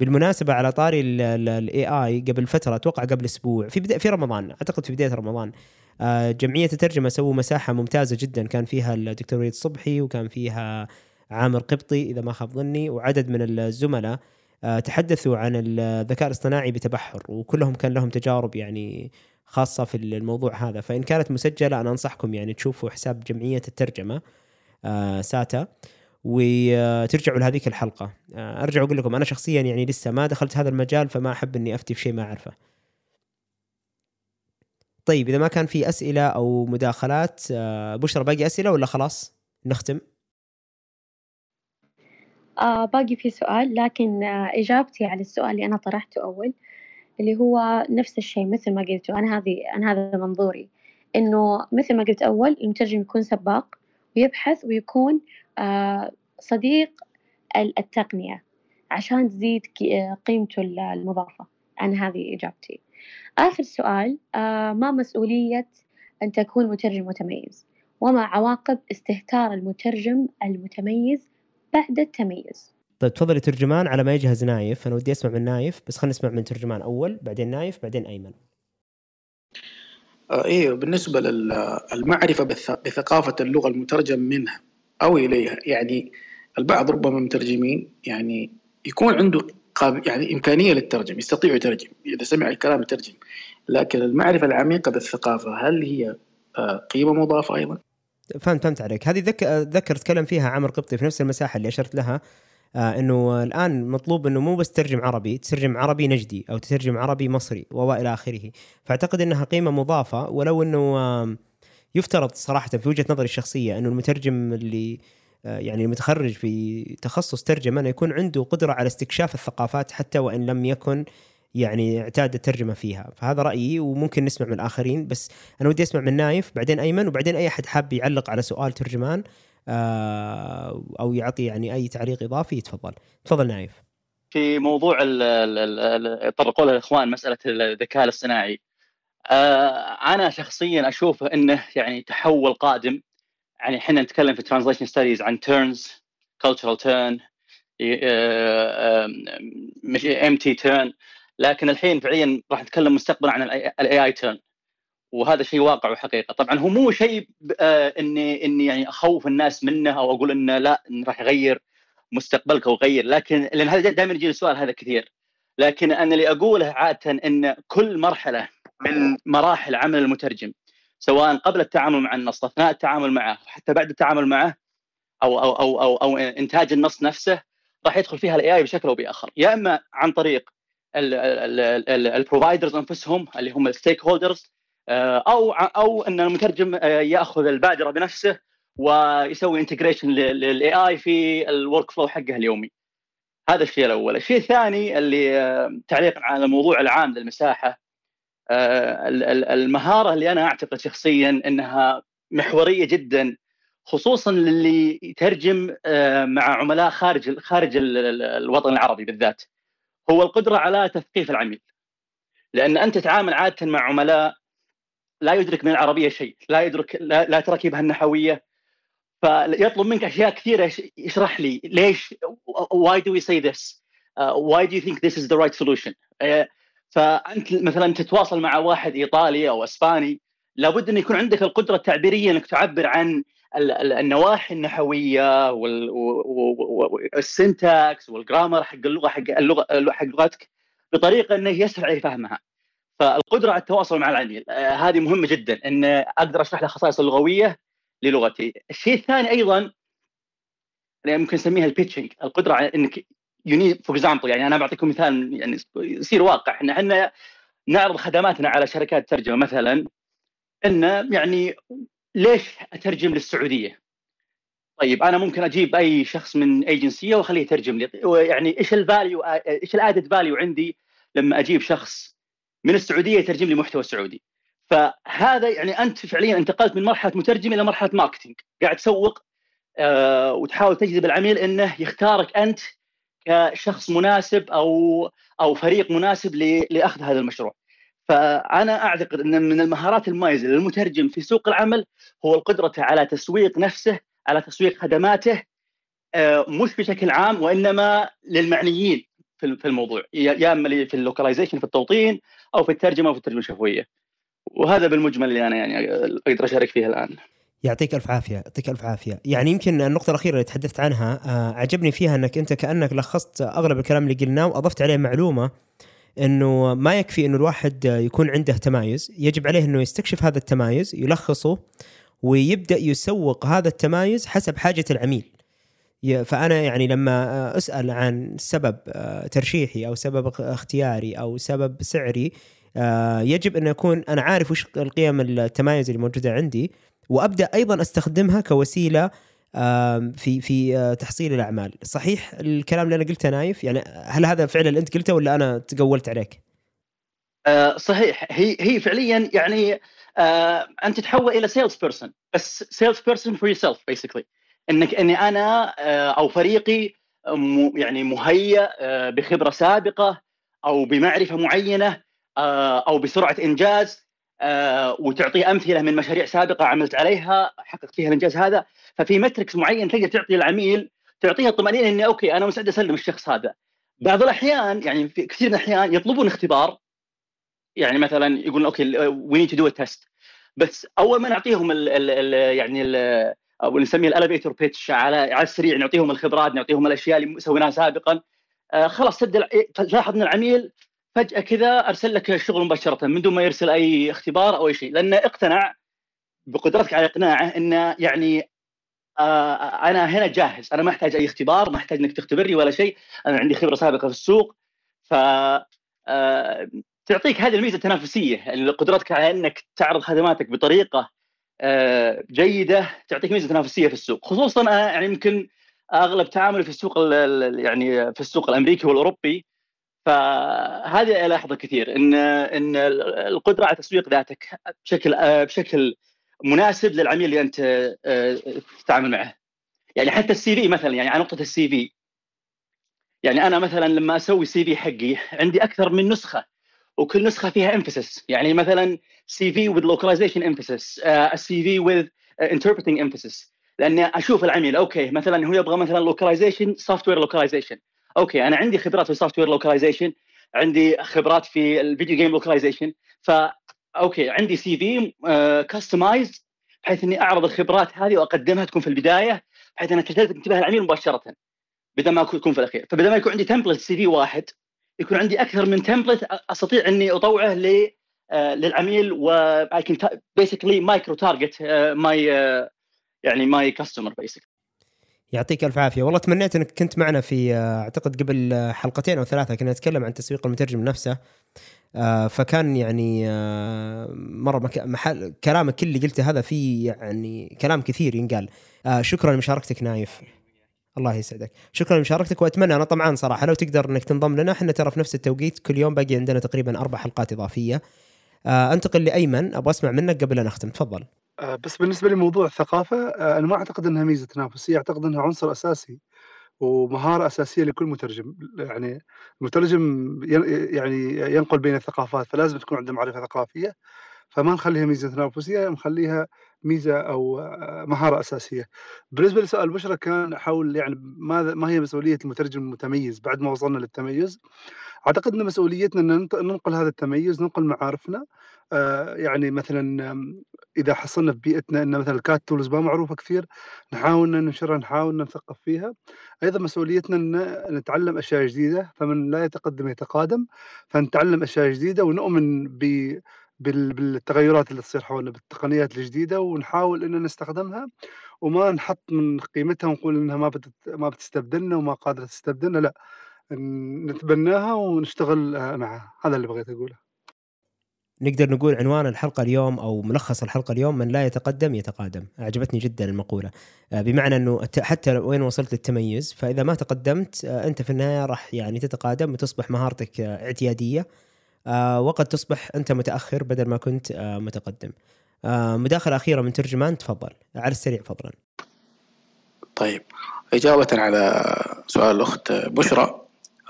بالمناسبة على طاري ال AI قبل فترة أتوقع قبل أسبوع في بدا في رمضان أعتقد في بداية رمضان آه، جمعية الترجمة سووا مساحة ممتازة جدا. كان فيها الدكتور وليد الصبحي وكان فيها عامر قبطي إذا ما خاب ظني وعدد من الزملاء آه، تحدثوا عن الذكاء الاصطناعي بتبحر وكلهم كان لهم تجارب يعني خاصة في الموضوع هذا. فإن كانت مسجلة أنا أنصحكم يعني تشوفوا حساب جمعية الترجمة آه، ساتا. وترجعوا لهذيك الحلقة. آه، أرجع أقول لكم أنا شخصيا يعني لسه ما دخلت هذا المجال فما أحب إني أفتي في شيء ما أعرفه. طيب إذا ما كان في أسئلة أو مداخلات آه، بشرى باقي أسئلة ولا خلاص؟ نختم. آه باقي في سؤال لكن آه إجابتي على السؤال اللي أنا طرحته أول اللي هو نفس الشيء مثل ما قلت أنا هذه أنا هذا منظوري إنه مثل ما قلت أول المترجم يكون سباق ويبحث ويكون صديق التقنية عشان تزيد قيمته المضافة. أنا هذه إجابتي. آخر سؤال آه، ما مسؤولية أن تكون مترجم متميز؟ وما عواقب استهتار المترجم المتميز بعد التميز؟ طيب تفضل ترجمان على ما يجهز نايف. أنا ودي أسمع من نايف بس خلينا نسمع من ترجمان أول بعدين نايف بعدين أيمن. آه إيه بالنسبة للمعرفه بثقافة اللغة المترجم منها أو إليها. يعني البعض ربما مترجمين يعني يكون عنده يعني إمكانية للترجم يستطيع يترجم إذا سمع الكلام يترجم. لكن المعرفة العميقة بالثقافة هل هي آه، قيمة مضافة أيضا؟ فهمت فهمت عليك. هذه ذكر ذكر تكلم فيها عمر قبطي في نفس المساحة اللي أشرت لها آه إنه الآن مطلوب إنه مو بس تترجم عربي تترجم عربي نجدي أو تترجم عربي مصري وإلى آخره. فأعتقد إنها قيمة مضافة ولو إنه آه يفترض صراحة في وجهة نظري الشخصية أنه المترجم اللي آه، يعني المتخرج في تخصص ترجمة انه يكون عنده قدرة على استكشاف الثقافات حتى وإن لم يكن يعني اعتاد الترجمة فيها. فهذا رأيي وممكن نسمع من الآخرين. بس أنا ودي أسمع من نايف بعدين أيمن وبعدين أي أحد حاب يعلق على سؤال ترجمان آه، أو يعطي يعني أي تعليق إضافي يتفضل تفضل نايف. في موضوع طرقوا له الاخوان مسألة الذكاء الاصطناعي. أنا شخصيا أشوف إنه يعني تحول قادم. يعني إحنا نتكلم في translation studies عن turns cultural turn MT turn لكن الحين فعليا راح نتكلم مستقبلا عن ال AI turn وهذا شيء واقع وحقيقة. طبعا هو مو شيء آه، إني إني يعني أخوف الناس منه أو أقول إنه لا راح يغير مستقبلك أو يغير. لكن لأن هذا دائما يجي السؤال هذا كثير. لكن أنا اللي أقوله عادة إن كل مرحلة من مراحل عمل المترجم سواء قبل التعامل مع النص أثناء التعامل معه حتى بعد التعامل معه أو أو أو أو, أو إنتاج النص نفسه راح يدخل فيها ال AI بشكل أو بآخر يا إما عن طريق ال providers أنفسهم اللي هم ال stakeholders أو أو إن المترجم آه، يأخذ البادرة بنفسه ويسوي integration لل AI في ال workflow حقه اليومي. هذا الشيء الأول، الشيء الثاني اللي آه، تعليقا على الموضوع العام للمساحة آه، المهارة اللي أنا أعتقد شخصيا إنها محورية جدا خصوصا للي يترجم آه، مع عملاء خارج خارج الوطن العربي بالذات. هو القدرة على تثقيف العميل. لأن أنت تتعامل عادة مع عملاء لا يدرك من العربية شيء لا يدرك لا, لا تركيبها النحوية. فيطلب منك أشياء كثيرة يشرح لي ليش why do we say this uh, why do you think this is the right solution uh, فأنت مثلا تتواصل مع واحد إيطالي أو إسباني لابد أن يكون عندك القدرة التعبيرية أنك تعبر عن النواحي النحوية وال syntax وال grammar حق اللغة حق اللغة حق لغتك بطريقة أنه يسهل عليه فهمها. فالقدرة على التواصل مع العميل آه، هذه مهمة جدا أن أقدر أشرح له خصائص اللغوية للغتي. الشيء الثاني أيضا ممكن نسميها ال pitching القدرة على أنك you for example يعني أنا بعطيكم مثال يعني يصير واقع إحنا إحنا نعرض خدماتنا على شركات ترجمة مثلا انه يعني ليش أترجم للسعودية؟ طيب أنا ممكن أجيب أي شخص من ايجنسيه وأخليه يترجم لي يعني إيش ال value إيش ال added value عندي لما أجيب شخص من السعودية يترجم لي محتوى سعودي؟ فهذا يعني أنت فعليا انتقلت من مرحلة مترجم إلى مرحلة marketing قاعد تسوق آه، وتحاول تجذب العميل إنه يختارك أنت كشخص مناسب أو أو فريق مناسب لأخذ هذا المشروع. فأنا أعتقد أن من المهارات المميزة للمترجم في سوق العمل هو القدره على تسويق نفسه، على تسويق خدماته آه، مش بشكل عام وإنما للمعنيين في الموضوع يا أما في اللوكلايزيشن في التوطين أو في الترجمة أو في الترجمة الشفوية. وهذا بالمجمل اللي أنا يعني أقدر أشارك فيه الآن. يعطيك ألف عافية يعطيك ألف عافية. يعني يمكن النقطة الأخيرة اللي تحدثت عنها آه، عجبني فيها أنك أنت كأنك لخصت أغلب الكلام اللي قلناه وأضفت عليه معلومة إنه ما يكفي إنه الواحد يكون عنده تمايز. يجب عليه إنه يستكشف هذا التمايز يلخصه ويبدأ يسوق هذا التمايز حسب حاجة العميل. فأنا يعني لما أسأل عن سبب آه، ترشيحي أو سبب اخ- اختياري أو سبب سعري آه، يجب أن يكون أنا عارف وش القيم التمايز اللي موجودة عندي. وأبدأ أيضا أستخدمها كوسيلة في في آه، تحصيل الأعمال. صحيح الكلام اللي أنا قلته نايف؟ يعني هل هذا فعلا أنت قلته ولا أنا تقولت عليك؟ آه، صحيح. هي هي فعليا يعني آه، أنت تتحول إلى sales person بس sales person for yourself basically إنك إني أنا أو فريقي يعني مهيأ بخبرة سابقة أو بمعرفة معينة أو بسرعة إنجاز. آه، وتعطيه أمثلة من مشاريع سابقة عملت عليها حققت فيها الإنجاز هذا. ففي metrics معين تقدر تعطي العميل تعطيه الطمأنينة اني okay أنا مستعد أسلم الشخص هذا. بعض الأحيان يعني في كثير من الأحيان يطلبون اختبار. يعني مثلا يقولون okay we need to do test بس أول ما نعطيهم ال ال ال يعني ال أو نسميه ال elevator pitch على على السريع نعطيهم الخبرات نعطيهم الأشياء اللي سويناها سابقا. آه خلاص تبدا تلاحظ إن العميل فجأة كذا أرسل لك الشغل مباشرة من دون ما يرسل أي اختبار أو أي شيء لأنه اقتنع بقدرتك على اقناعه إنه يعني آه أنا هنا جاهز أنا ما أحتاج أي اختبار ما أحتاج إنك تختبرني ولا شيء أنا عندي خبرة سابقة في السوق. ف آه تعطيك هذه الميزة التنافسية يعني قدرتك على إنك تعرض خدماتك بطريقة آه، جيدة تعطيك ميزة تنافسية في السوق. خصوصا يعني يمكن أغلب تعاملي في السوق ال- ال- يعني في السوق الأمريكي والأوروبي فهذه الاحظه كثير ان إن القدرة على تسويق ذاتك بشكل بشكل مناسب للعميل اللي أنت آه، تتعامل معه. يعني حتى ال CV مثلا يعني على نقطة ال CV. يعني أنا مثلا لما أسوي ال CV حقي عندي أكثر من نسخة وكل نسخة فيها emphasis. يعني مثلا CV with localization emphasis ال CV uh, interpreting emphasis. لأني أشوف العميل okay مثلا هو يبغى مثلا localization software localization. okay أنا عندي خبرات في software localization عندي خبرات في ال video game localization ف okay عندي CV customize بحيث إني أعرض الخبرات هذه وأقدمها تكون في البداية بحيث انها تجذب انتباه العميل مباشرة بدل ما تكون في الأخير. فبدل ما يكون عندي template CV واحد يكون عندي أكثر من template أستطيع إني أطوعه ل آه، للعميل و basically micro target uh, my uh, يعني my customer basically. يعطيك ألف عافية. والله تمنيت إنك كنت معنا في آه، أعتقد قبل آه، حلقتين أو ثلاثة كنا نتكلم عن تسويق المترجم نفسه. آه، فكان يعني مرة. محل كلامك كل اللي قلته هذا فيه يعني كلام كثير ينقال. شكرا لمشاركتك نايف. الله يسعدك. شكرا لمشاركتك وأتمنى أنا طمعان صراحة لو تقدر إنك تنضم لنا إحنا ترى في نفس التوقيت كل يوم باقي عندنا تقريبا أربع حلقات إضافية. أنتقل لأيمن أبغى أسمع منك قبل ان اختم تفضل. بس بالنسبة لموضوع الثقافة آه، أنا ما أعتقد أنها ميزة تنافسية أعتقد أنها عنصر أساسي ومهارة أساسية لكل مترجم. يعني المترجم يعني ينقل بين الثقافات فلازم تكون عنده معرفة ثقافية. فما نخليها ميزة تنافسية نخليها ميزة أو آه، مهارة أساسية. بالنسبة لسؤال بشرى كان حول يعني ماذا ما هي مسؤولية المترجم المتميز بعد ما وصلنا للتميز؟ أعتقد أن مسؤوليتنا ننط- ننقل هذا التميز ننقل معارفنا آه، يعني مثلا إذا حصلنا في بيئتنا إن مثلا الكات تولز ما معروفة كثير نحاول ننشرها نحاول نثقف فيها. أيضا مسؤوليتنا إن نتعلم أشياء جديدة فمن لا يتقدم يتقادم. فنتعلم أشياء جديدة ونؤمن ب بال- بالتغيرات اللي تصير حولنا بالتقنيات الجديدة ونحاول إن نستخدمها. وما نحط من قيمتها ونقول إنها ما بتت... ما بتستبدلنا وما قادرة تستبدلنا لا. نتبناها ونشتغل آه، معها. هذا اللي بغيت أقوله. نقدر نقول عنوان الحلقة اليوم أو ملخص الحلقة اليوم من لا يتقدم يتقادم. أعجبتني جدا المقولة. آه، بمعنى أنه حتى وين وصلت للتميز فإذا ما تقدمت آه، أنت في النهاية راح يعني تتقادم وتصبح مهارتك آه، اعتيادية. وقد تصبح أنت متأخر بدل ما كنت متقدم. مداخلة أخيرة من ترجمان تفضل. على السريع فضلا. طيب. إجابة على سؤال الأخت بشرى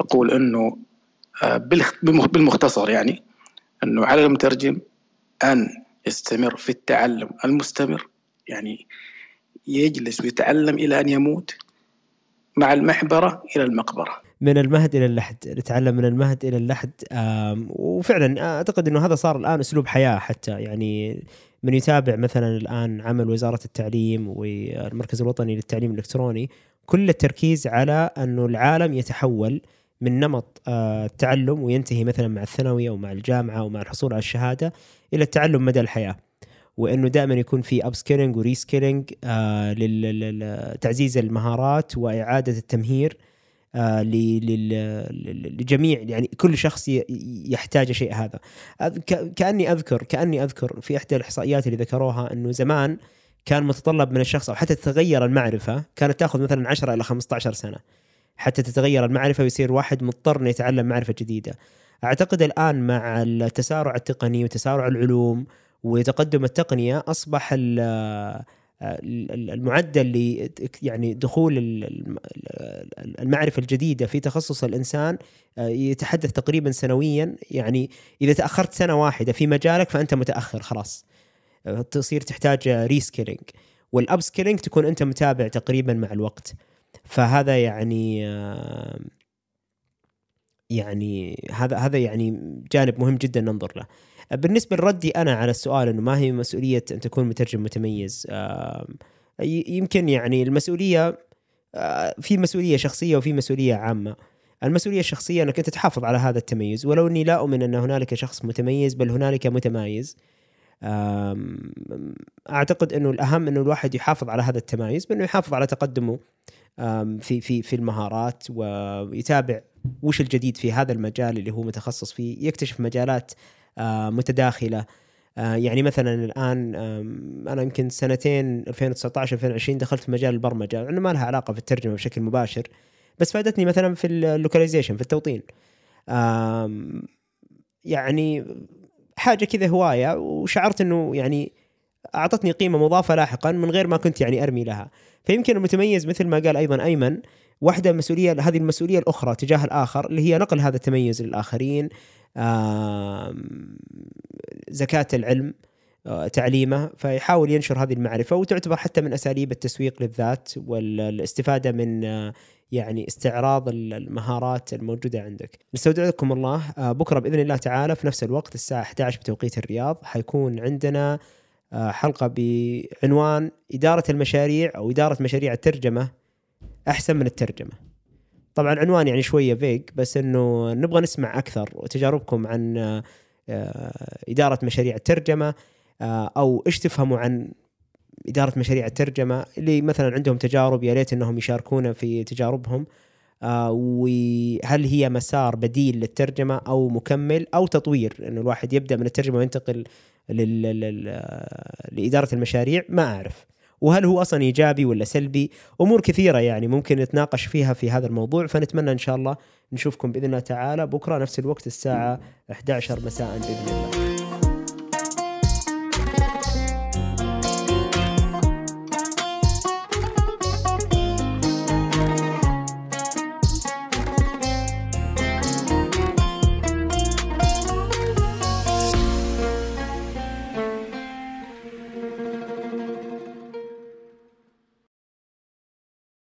أقول أنه بالمختصر يعني أنه على المترجم أن يستمر في التعلم المستمر يعني يجلس ويتعلم إلى أن يموت مع المحبرة إلى المقبرة. من المهد إلى اللحد نتعلم من المهد إلى اللحد وفعلا أعتقد إنه هذا صار الآن أسلوب حياة حتى يعني من يتابع مثلا الآن عمل وزارة التعليم والمركز الوطني للتعليم الإلكتروني كل التركيز على انه العالم يتحول من نمط آه، التعلم وينتهي مثلا مع الثانوي أو مع الجامعة أو مع الحصول على الشهادة إلى التعلم مدى الحياة. وإنه دائما يكون في upskilling و reskilling لتعزيز المهارات وإعادة التمهير آه، لجميع يعني كل شخص يحتاج شيء هذا. كأني أذكر كأني أذكر في إحدى الإحصائيات اللي ذكروها إنه زمان كان متطلب من الشخص أو حتى تتغير المعرفة كانت تأخذ مثلا 10 إلى 15 سنة. حتى تتغير المعرفة ويصير واحد مضطر إنه يتعلم معرفة جديدة. أعتقد الآن مع التسارع التقني وتسارع العلوم وتقدم التقنية أصبح ال- ال- المعدل ل يعني دخول ال- الم- المعرفة الجديدة في تخصص الإنسان آه، يتحدث تقريبا سنويا. يعني إذا تأخرت سنة واحدة في مجالك فأنت متأخر خلاص. تصير تحتاج reskilling وال upskilling تكون أنت متابع تقريبا مع الوقت. فهذا يعني يعني هذا هذا يعني جانب مهم جدا ننظر له. بالنسبة لردي أنا على السؤال إنه ما هي مسؤولية أن تكون مترجم متميز؟ يمكن يعني المسؤولية في مسؤولية شخصية وفي مسؤولية عامة. المسؤولية الشخصية إنك أنت تحافظ على هذا التميز. ولو إني لا أؤمن أن هنالك شخص متميز بل هنالك متمايز أعتقد إنه الأهم إنه الواحد يحافظ على هذا التمايز بأنه يحافظ على تقدمه. في في في المهارات ويتابع وش الجديد في هذا المجال اللي هو متخصص فيه يكتشف مجالات آه، متداخلة. آه، يعني مثلا الآن أنا يمكن سنتين 2019 2020 دخلت في مجال البرمجة لأنه ما لها علاقة في الترجمة بشكل مباشر بس فادتني مثلا في اللوكاليزيشن في التوطين. يعني حاجة كذا هواية وشعرت إنه يعني أعطتني قيمة مضافة لاحقا من غير ما كنت يعني أرمي لها فيمكن المتميز مثل ما قال أيضا أيمن واحدة مسؤولية هذه المسؤولية الأخرى تجاه الآخر اللي هي نقل هذا التميز للآخرين زكاة العلم آه، تعليمه فيحاول ينشر هذه المعرفة وتعتبر حتى من أساليب التسويق للذات والاستفادة من آه، يعني استعراض المهارات الموجودة عندك. نستودعكم الله آه، بكرة بإذن الله تعالى في نفس الوقت الساعة 11 بتوقيت الرياض حيكون عندنا حلقة بعنوان إدارة المشاريع أو إدارة مشاريع الترجمة أحسن من الترجمة. طبعا عنوان يعني شوية فيج بس إنه نبغى نسمع أكثر وتجاربكم عن آه، آه، إدارة مشاريع الترجمة آه، أو إيش تفهموا عن إدارة مشاريع الترجمة اللي مثلا عندهم تجارب يا ريت إنهم يشاركونا في تجاربهم آه، وهل هي مسار بديل للترجمة أو مكمل أو تطوير إنه الواحد يبدأ من الترجمة وينتقل لإدارة المشاريع ما أعرف. وهل هو أصلا إيجابي ولا سلبي؟ أمور كثيرة يعني ممكن نتناقش فيها في هذا الموضوع فنتمنى إن شاء الله نشوفكم بإذن الله تعالى بكرة نفس الوقت الساعة 11 مساء بإذن الله.